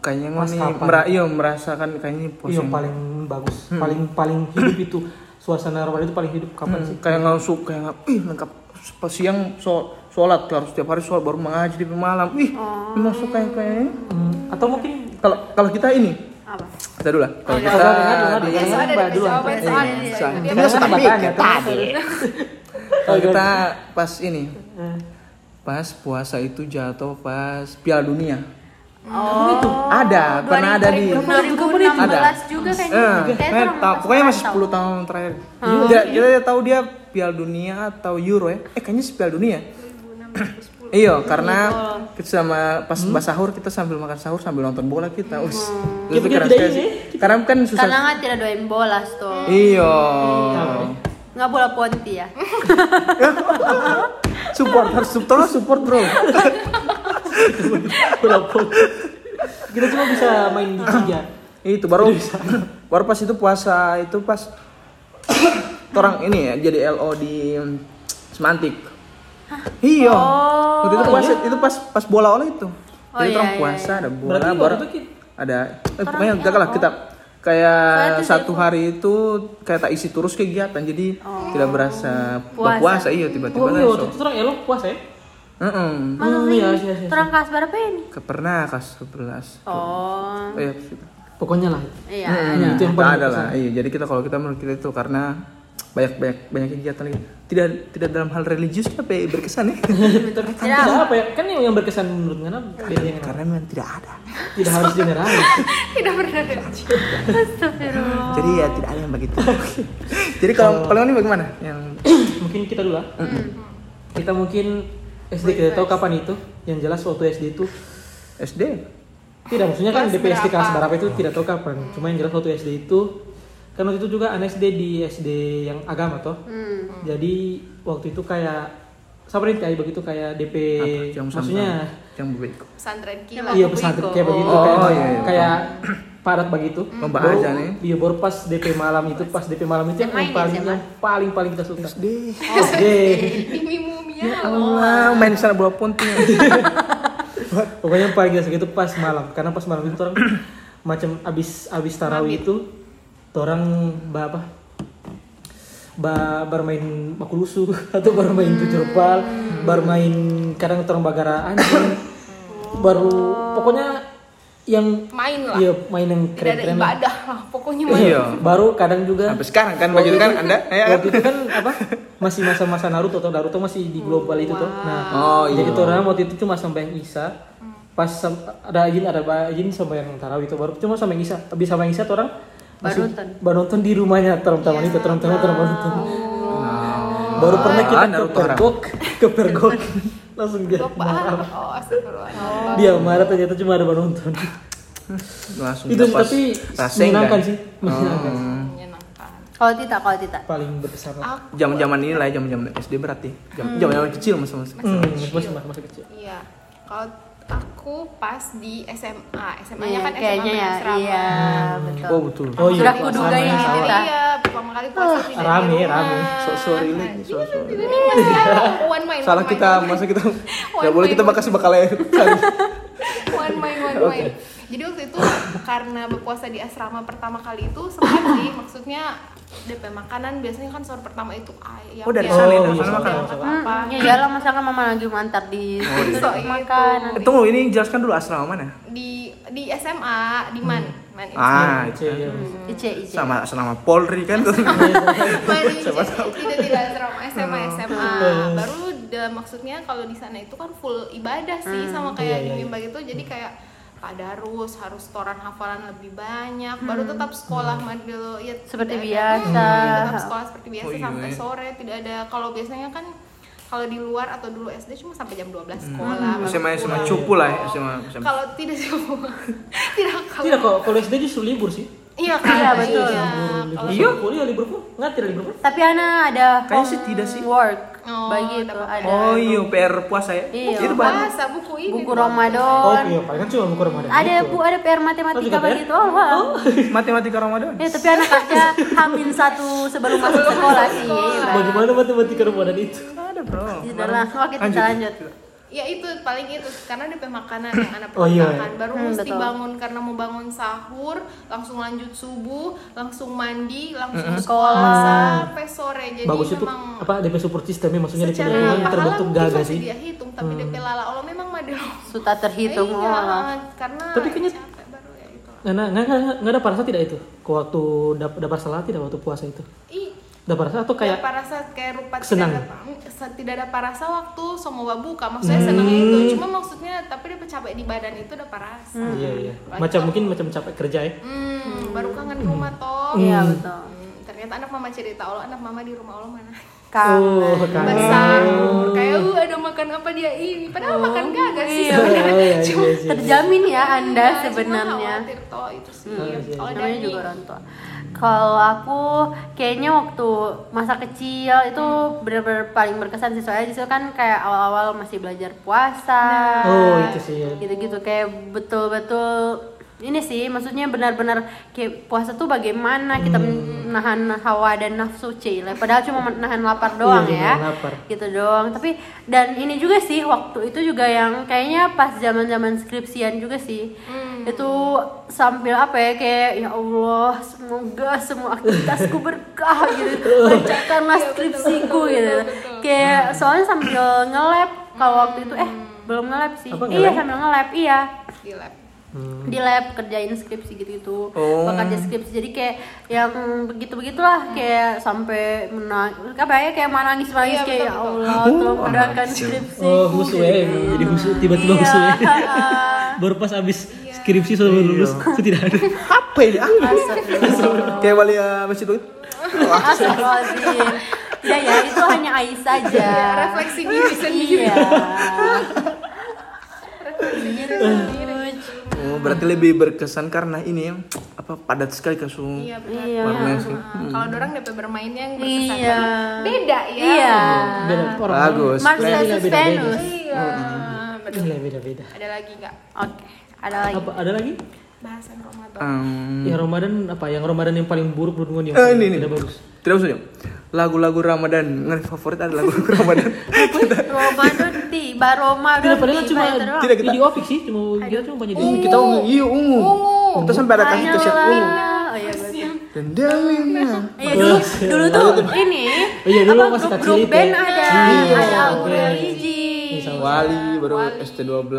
kayaknya ngomong kapan? mera, iya merasakan kayaknya ini puasa Iya yang- paling bagus, paling paling hidup itu. Suasana Ramadan itu paling hidup. Kapan Hmm, sih? kayak nggak suka kayak nggak ih lengkap. Pas siang so, sholat harus setiap hari sholat baru mengaji di malam. Ih masuk kayak kayak Hmm, atau mungkin kalau kalau kita ini Apa? kita dulu lah. Kalau Oh, kita dengar, di- Mbak dulu. Iya, iya, Ini tadi. kalau kita pas ini eh, pas puasa itu jatuh pas Piala Dunia Oh, ada pernah ada di 2016 juga kayaknya. Eh, tahu- pokoknya masih tahu. 10 tahun terakhir. Dia, kita tahu dia Piala Dunia atau Euro ya. Eh kayaknya sih Piala Dunia. Iya, karena kita sama pas Hmm? sahur kita sambil makan sahur sambil nonton bola kita. Us. Hmm. Itu Ya, keren sekali sih. Karena kan susah. Karena kan tidak doain bola tuh. Iya. Nggak bola ponti ya. support harus support support bro. walaupun kita cuma bisa main di tiga. itu baru baru pas itu puasa itu pas orang ini ya jadi LO di Semantik. Iya. Oh, itu puasa itu pas pas bola oleh itu. Oh, Jadi iya, orang iya, puasa ada bola Berarti baru ada. Eh, pokoknya enggak lah kita Soalnya kayak satu hari itu kayak tak isi terus kegiatan jadi tidak berasa Puasa. iya tiba-tiba Oh iya, waktu itu orang elok puasa ya? Heeh. Masa Hmm, sih? iya, iya, iya. Terang kelas berapa ini? Ke pernah kelas 11. Oh. Oh iya, gitu. pokoknya lah Iya. Hmm, itu yang paling ada lah. Iya, jadi kita kalau kita menurut kita itu karena banyak banyak banyak kegiatan lagi. Tidak tidak dalam hal religius tapi berkesan ya. tidak apa ya kan yang yang berkesan menurut Ngana beda yang karena memang tidak ada. tidak harus generalis Tidak pernah ada. Astagfirullah. Jadi ya tidak ada yang begitu. jadi kalau kalau ini bagaimana? Yang mungkin kita dulu lah kita mungkin SD kita tahu kapan itu yang jelas waktu SD itu SD tidak maksudnya kan Kelas DPSD kelas berapa? itu tidak tahu kapan cuma yang jelas waktu SD itu kan waktu itu juga anak SD di SD yang agama toh Hmm. jadi waktu itu kayak sabarin kayak begitu kayak DP apa? Yang maksudnya yang berbeda. Pesantren kilat. iya pesantren kayak begitu Oh, kayak, iya, iya. kayak padat begitu Lomba Baru- aja nih. iya baru pas DP malam itu pas DP malam itu yang, paling ya, yang paling paling kita suka SD. SD Mimi mumia. Allah, main sana bola ponting. pokoknya yang paling kita suka itu pas malam. Karena pas malam itu orang macam abis abis tarawih itu orang ba apa? Ba bermain makulusu atau bermain tujuh bermain kadang orang bagara anjing. Baru pokoknya yang Main lah. iya main yang Tidak keren ada keren ibadah lah. Pokoknya main. Iya. baru kadang juga Sampai sekarang kan begitu kan Anda? Ya kan? waktu itu kan apa masih masa-masa Naruto atau Naruto masih di global itu tuh nah Oh, iya. jadi tuh orang waktu itu cuma sampai yang Isa pas ada izin ada izin sampai yang tarawih itu baru cuma sampai yang Isa habis sampai yang Isa tuh orang masih nonton. baru nonton di rumahnya teman-teman itu teman-teman teman nonton baru pernah kita Ah, ke pergok ke pergok langsung dia marah Oh, astagfirullah. dia marah ternyata cuma ada baru nonton Langsung itu tapi rasa menyenangkan kan? sih menyenangkan Oh. Menyenangkan. Kalau Tita, kalau Tita. paling berkesan Zaman-zaman ini lah, zaman-zaman SD berarti. Jam- Zaman-zaman kecil masa-masa. hmm, masih masih kecil Iya. Kalau aku pas di SMA, SMA-nya Iya, kan SMA kayaknya ya. asrama. Iya, betul. Oh betul. Oh iya, Sudah kuduga ini, yang salah. Iya, pertama kali puasa tidak di rame, rumah. rame. So sorry lagi, so sorry. Ini masih ada one mind. Salah kita, masa kita One nggak boleh kita bakal bakal air. one mind one mind jadi waktu itu karena berpuasa di asrama pertama kali itu sempat sih maksudnya DP makanan biasanya kan sahur pertama itu ayam Oh, dari ya, sana ya, dari terus sana makan. apa Ya iyalah masa kan mama lagi mantar di Oh, situ iya. makan. Eh, Tunggu, ini jelaskan dulu asrama mana? di di SMA di man man Ah, Iya, iya. Ice, ice. sama asrama Polri kan? Tuh. Tidak tidak asrama SMA SMA baru da- maksudnya kalau di sana itu kan full ibadah sih sama kayak Iya, di iya, Mimba gitu jadi kayak tadarus harus toran hafalan lebih banyak baru tetap sekolah madelo ya Seperti biasa. ada- Hmm, tetap sekolah seperti biasa Oh, iya, sampai sore tidak ada kalau biasanya kan kalau di luar atau dulu SD cuma sampai jam 12 sekolah baru SMA SMA pulang. cupu lah ya, SMA SMA. kalau tidak semua tidak kalau Tidak kok, kalau SD justru libur sih. iya kan Iya, betul. iya. kalau Iya, kuliah libur pun. Nggak tidak libur pun. Tapi Ana ada Kayaknya sih tidak sih. work. Oh, Bagi itu ada. Oh iya, PR puasa ya. Iya. Itu baru. bahasa buku ini Buku tuh. Oh Ramadan. iya, paling kan cuma buku Ramadan. Ada gitu. bu, ada PR Oh, matematika juga bagi itu. Oh, wah. Matematika Ramadan. Ya, tapi anak kerja hamin satu sebelum masuk sekolah sih. Iya. Bagaimana matematika Ramadan itu? Ada, Bro. Sudah lah, oke kita Lanjut. lanjut. Ya itu paling itu karena DP makanan yang anak Oh, iya, perintahkan baru Hmm, mesti betul. bangun karena mau bangun sahur langsung lanjut subuh langsung mandi langsung Sekolah. sekolah sampai sore jadi Bagus itu memang apa DP support systemnya maksudnya DP pahala terbentuk masih sih. dia hitung tapi DP lala Allah memang madel Sudah terhitung. iya oh. karena Tapi kayaknya- capek baru ya itu Nggak, nggak, nggak, nggak, ada parasa tidak itu? Ke waktu dap, dapat salah tidak waktu puasa itu? Ih, Dapat rasa atau kayak kayak parasa kayak rupa senang? tidak ada, tidak ada parasa waktu semua buka maksudnya senang itu cuma maksudnya tapi dia capek di badan itu udah parasa iya iya. Lagi Macam mungkin macam capek kerja ya. Hmm, baru kangen rumah toh. Iya betul. Hmm, ternyata anak mama cerita Allah, anak mama di rumah Allah mana? Kangen. Oh. Besar. Kayak uh ada makan apa dia ini? Padahal makan gagak sih iya. sebenarnya. Oh, iya, iya, Cuma- iya. Terjamin ya Anda Iya, cuma sebenarnya. khawatir toh itu sih. iya, Kalau namanya juga orang tua. Kalau aku kayaknya waktu masa kecil itu benar-benar paling berkesan sih soalnya situ kan kayak awal-awal masih belajar puasa. Oh, itu sih. Gitu-gitu kayak betul-betul ini sih maksudnya benar-benar kayak puasa tuh bagaimana kita menahan hawa dan nafsu cile padahal cuma menahan lapar doang Iya, ya. menahan lapar. gitu doang. Tapi dan ini juga sih waktu itu juga yang kayaknya pas zaman zaman skripsian juga sih. Itu sambil apa ya kayak ya Allah semoga semua aktivitasku berkah gitu. Lancarkanlah skripsiku gitu. kayak soalnya sambil nge-lab kalau waktu itu eh belum nge-lab sih. Apa, iya sambil nge-lab iya. Di lab. Di lab kerjain skripsi gitu gitu Oh. kerja skripsi jadi kayak yang begitu begitulah kayak sampai menang apa ya kayak menangis menangis Iya, kayak ya betul, Allah tolong mudahkan skripsi Oh, husu ya, jadi husu tiba-tiba Iya. husu ya. Baru pas abis skripsi sudah lulus, itu tidak ada. Apa ini? Ah. Kayak wali masjid itu. Astagfirullahaladzim. Ya ya itu hanya Ais saja. refleksi diri sendiri Iya. Oh, berarti lebih berkesan karena ini ya, apa padat sekali kasus. iya benar Iya. Warnanya sih. Nah, kalau dorang DP bermainnya yang berkesan Iya. banget. beda ya Iya. Beda orang. Bagus. Beda. Venus. iya betul. Beda, beda, beda. ada lagi nggak Oke. Ada lagi. Apa ada lagi? Bahasan Ramadan. Um, Yang Ramadan apa? Yang Ramadan yang paling buruk menurut gue yang Eh, paling ini, ini. tidak bagus. Tidak maksudnya lagu-lagu Ramadan. Nggak favorit ada lagu-lagu Ramadan? Ramadan tiba, Ramadan Tidak padahal cuma. Tidak, kita- video opik sih, cuma dia cuma banyak di kita ungu. Iya ungu. Kita sampai ada kasih keset ungu. Oh iya dan Iya dulu dulu tuh ini. Oh iya, dulu apa, masih grup, kecil grup band ya. ada, Iya, ada Abu oke. Religi. Wali baru ST12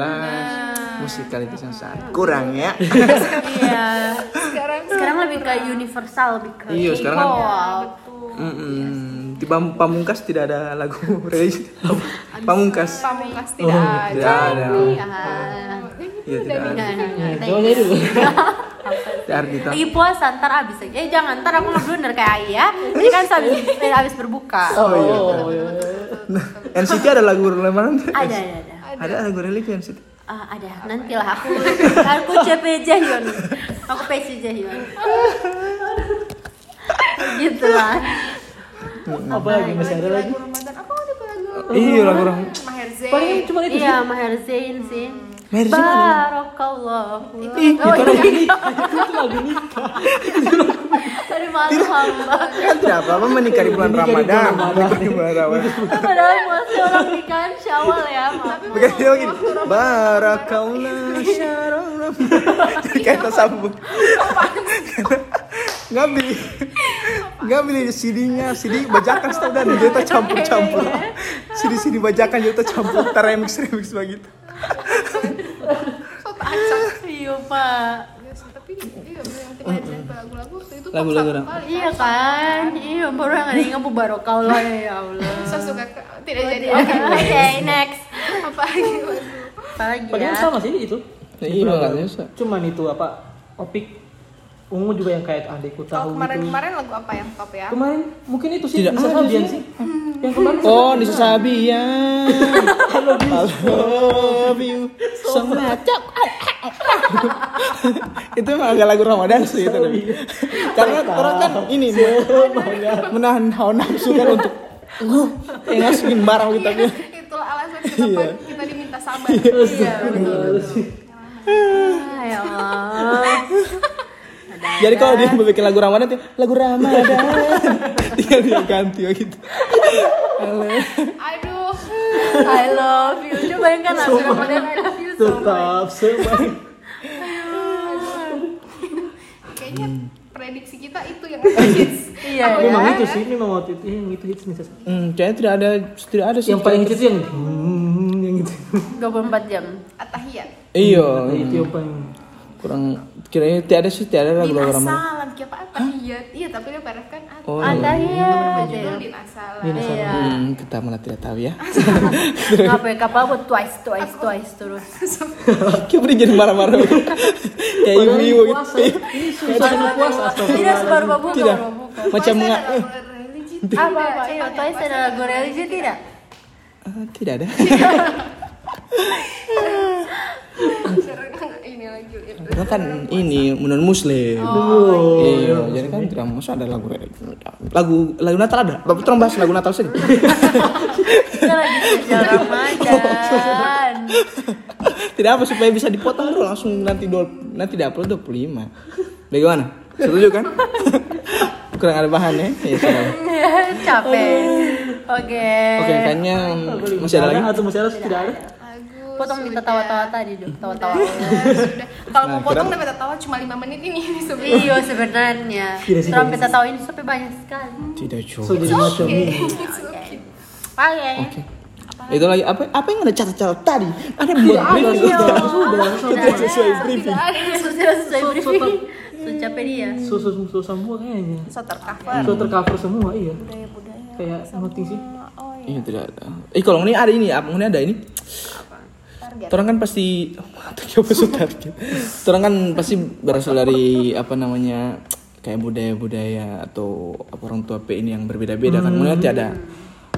musikalitas yang sangat kurang ya Iya. sekarang Sekarang lebih ke universal, lebih ke Iya, sekarang kan- K-pop. Mm-mm. di Pam- Pamungkas tidak ada lagu religi Pamungkas pamungkas tidak ada tidak ada Iya. iya tidak ada aja dulu. tidak ada kita Lagi puasa ntar abis aja. Eh jangan ntar aku nggak blunder kayak Ayah. Ini kan habis eh, habis berbuka. oh iya Oh, iya. nah, NCT ada lagu Ramadan Ada ada ada. ada lagu religi NCT Ah, ada. Nantilah aku. Aku CP Jahyun aku PC Jahyun gitu lah Apa lagi? masih ada lagi? lagu apa ada lagu iya lagu orang Maher Zain. Paling cuma itu sih. iya Maher Zain sih. Maher Zain ada. Barakallah. Ih, oh itu iya. Itu lagu nikah. dari malu hamba kan tidak apa-apa menikah di bulan Ramadan. menikah di bulan Ramadan. Padahal masih orang nikahan syawal ya maaf Bukan dia begini. Barakallah syarang Jadi kayak tersambung. Nggak beli. Nggak beli CD-nya CD bajakan setau dan tuh campur-campur. CD CD bajakan tuh campur. Ntar remix begitu. So tak acak iya pak? Tapi iya bener yang kita ajarin lagu-lagu waktu itu Lagu-lagu orang. iya kan? Iya baru yang ada yang ngapa barakallah ya Allah. Saya suka tidak jadi. oke oke next. Apa lagi apa lagi Padahal ya? sama sih itu. Iya, nggak bisa. Cuman itu apa? Opik ungu juga yang kayak adekku tahu kalau gitu. kemarin-kemarin lagu apa yang top ya? Kemarin mungkin itu sih Tidak. Nisa ada Sabian sih. sih. Yang kemarin Oh, Nisa Sabian. I love you. Semacam. itu emang agak lagu Ramadan sih itu. Karena orang kan ini menahan hawa nafsu kan untuk uh, yang ngasihin barang kita. Iya, itulah alasan kenapa kita diminta sabar. Iya betul. Ah, ya Allah Jadi kalau dia mau bikin lagu Ramadan tuh lagu Ramadan tinggal dia ganti oh gitu. Halo. aduh I love you coba bayangkan lagu Ramadan I love you so tetap sebaik. kayaknya prediksi kita itu yang hits iya ya Memang itu sih, memang waktu itu yang itu hits. Sabian. Hmm, kayaknya tidak ada tidak ada sih. Yang paling hits itu yang hmm, yang itu. 24 jam atahiyat Iya. Itu yang paling kurang kiranya tidak ada sih tidak ada lagu din lagu Ramadan. asalam siapa atahiyat iya tapi dia parah kan Oh, ada ya judul din asalam iya. Hmm, kita malah tidak tahu ya. apa ya kapal buat twice twice twice terus. Kayak beri jadi marah-marah. Kayak ibu-ibu gitu. puasa. Ini suasana puasa tidak sebaru buka Tidak. Macam nggak? religi apa? Apa iya twice ada lagu religi tidak? Ah, tidak ada. ini lagi kan ini menurut Muslim. iya, jadi kan tidak masuk ada lagu lagu lagu Natal ada. Bapak tolong bahas lagu Natal sini. kita lagi spesial Ramadan tidak apa supaya bisa dipotong dulu langsung nanti dua, nanti diupload 25. Bagaimana? Setuju kan? Kurang ada bahan ya? Ya sudah. capek oke Oke, kayaknya masih ada lagi. atau masih ada tidak ada? Potong kita tawa-tawa tadi dong tawa-tawa sudah kalau Nah, mau potong dapat tawa cuma 5 menit ini sebenarnya iya sebenarnya sih, sampai tahu ini sampai banyak sekali Tidak So cukup. jadi macam ini. oke oke Oke. Itu lagi apa apa yang ada catat-catat tadi? Ada buat briefing. sudah sudah Tidak sesuai briefing. Sudah selesai briefing. Sudah capek dia. susu susu semua kayaknya So tercover. so tercover semua iya Budaya-budaya. kayak nothing sih Oh iya. Iya tidak ada. Eh kalau ini ada ini, apa ini ada ini? Target. Orang kan pasti target? Orang kan pasti berasal dari apa namanya kayak budaya-budaya atau apa orang tua P ini yang berbeda-beda kan. Mungkin ada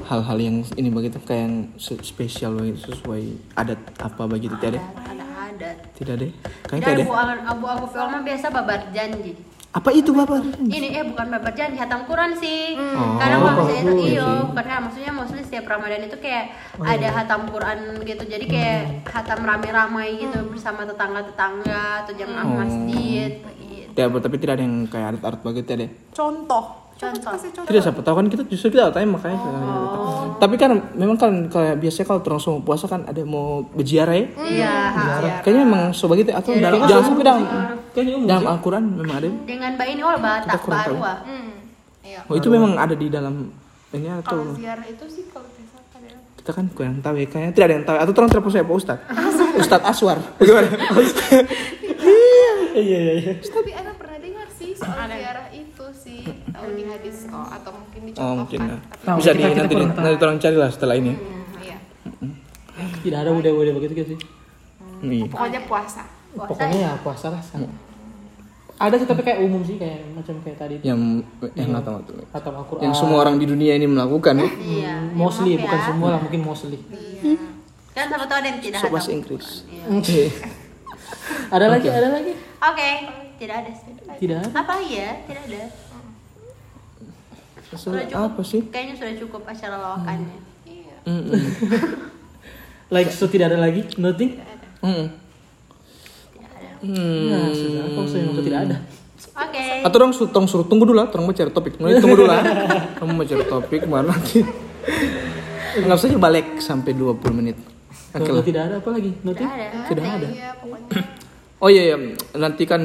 hal-hal yang ini begitu kayak yang spesial begitu sesuai adat apa begitu tidak ada? Ada adat. Tidak ada. Kayaknya tidak ada. abu abu film biasa babar janji. Apa itu bapak? Ini eh bukan babar janji, hatam Quran sih. Oh, Karena maksudnya itu iyo, bukan kan maksudnya maksudnya setiap Ramadan itu kayak ada hatam Quran gitu. Jadi kayak hatam rame-ramai gitu bersama tetangga-tetangga atau jamaah Oh. masjid. Gitu. Tidak, tapi tidak ada yang kayak adat-adat begitu ada. Contoh. Contoh. Kasih contoh. Tidak siapa tahu kan kita justru kita tanya makanya. Tapi kan memang kan kayak biasanya kalau orang semua puasa kan ada mau berziarah ya. Iya, ha. Kayaknya memang so begitu atau dalam, jangan sampai dalam kayaknya umum dalam Al-Quran memang ada. Dengan mbak ini oh tahu. baru ah. Hmm. Iya. Oh itu memang ada di dalam ini Kalau atau ziarah itu sih kalau bisa pada kita kan kurang tahu ya kayaknya tidak ada yang tahu atau terang terpaksa ya Pak Ustad Ustad Aswar bagaimana iya iya iya Tapi Ana pernah dengar sih soal ziarah itu sih tahu di hadis oh, atau mungkin oh dicontohkan. mungkin ya. Tapi- bisa di nanti nanti orang cari lah setelah ini Hmm, iya. tidak ada budaya-budaya begitu gitu sih Nih. Pokoknya puasa. Puasa pokoknya ya puasa lah sama. ada sih tapi kayak umum sih kayak macam kayak tadi yang yang nggak tahu tuh atau Al-Quran yang semua orang di dunia ini melakukan ya Iya. mostly maaf ya. bukan semua lah mungkin mostly Kan sama tahu ada yang tidak so hatam. bahasa Inggris Iya. Oke. ada lagi ada lagi Oke, tidak ada sih. tidak ada Apa ya? Tidak ada. So, apa sih Kayaknya sudah cukup acara lawakannya. Iya. Mm-mm. like so tidak ada lagi nothing Mm-mm. nah sudah kalau saya maksud tidak ada Oke. Atau dong tong suruh tunggu dulu lah, tolong mau cari topik. Mau tunggu dulu lah. Kamu mau cari topik mana nanti? Nggak usah balik sampai 20 menit. Oke lah. tidak ada apa lagi nothing Tidak ada. Tidak ada. Iya, pokoknya Oh iya, iya. nanti kan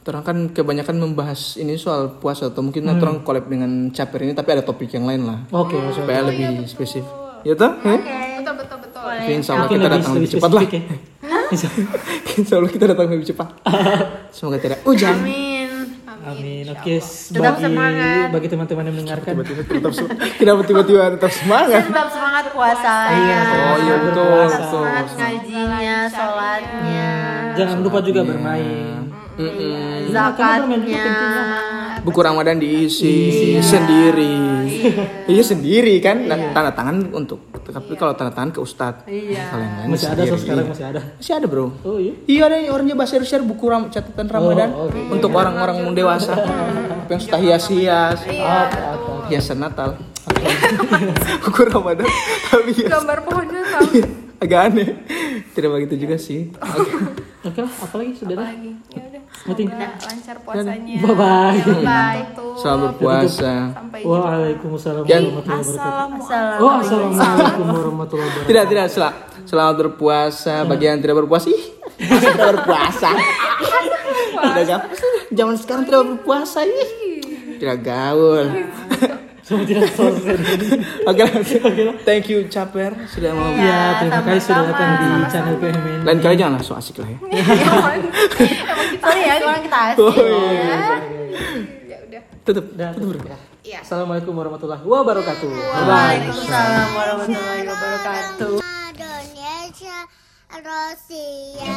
terang kan kebanyakan membahas ini soal puasa atau mungkin nanti orang collab dengan caper ini tapi ada topik yang lain lah oke maksudnya supaya lebih spesifik ya toh Eh? betul betul betul. Tapi insya Allah kita datang lebih lebih cepat lah ya insya Allah kita datang lebih cepat semoga tidak hujan Amin. Amin. Oke, Tetap bagi semangat. bagi teman-teman yang mendengarkan. tiba-tiba tetap kenapa tiba-tiba tetap semangat Tetap semangat puasa. oh iya betul Tetap betul semangat ngajinya, sholatnya, Jangan lupa juga bermain. Mm-mm. zakatnya. buku Ramadan diisi sendiri iya. Sendiri kan. Dan tanda tangan untuk tapi kalau tanda tangan ke ustadz Iya. kalau yang lain Masih ada so sendiri. sekarang masih ada. masih ada bro. Oh iya. Iya ada yang orangnya bahasa share buku ram catatan Ramadan oh, oke. untuk orang-orang dewasa. Yang sudah hias-hias. Apa apa. hiasan Natal. Buku Ramadan. Tapi hias. Gambar pohon Natal. agak aneh. Tidak begitu juga sih. Oke. Oke. Lah, apa lagi sudah Semoga lancar puasanya. Bye bye. Bye. Tutup. selamat berpuasa Sampai jumpa. Waalaikumsalam warahmatullahi wabarakatuh. Assalamualaikum. Oh, assalamualaikum warahmatullahi wabarakatuh. tidak tidak sel- selamat berpuasa bagi yang tidak berpuasa ih tidak berpuasa tidak zaman sekarang tidak berpuasa ih tidak gaul Semua tidak selesai. Oke, thank you Caper sudah mau. Ya, terima kasih sudah datang di channel PMN. Lain kali jangan langsung asik lah ya. Sorry ya, orang kita asik. Oh, iya. Ya udah. Tutup. Dah, tutup. Iya. Assalamualaikum warahmatullahi wabarakatuh. Bye. Waalaikumsalam warahmatullahi wabarakatuh. Indonesia Rusia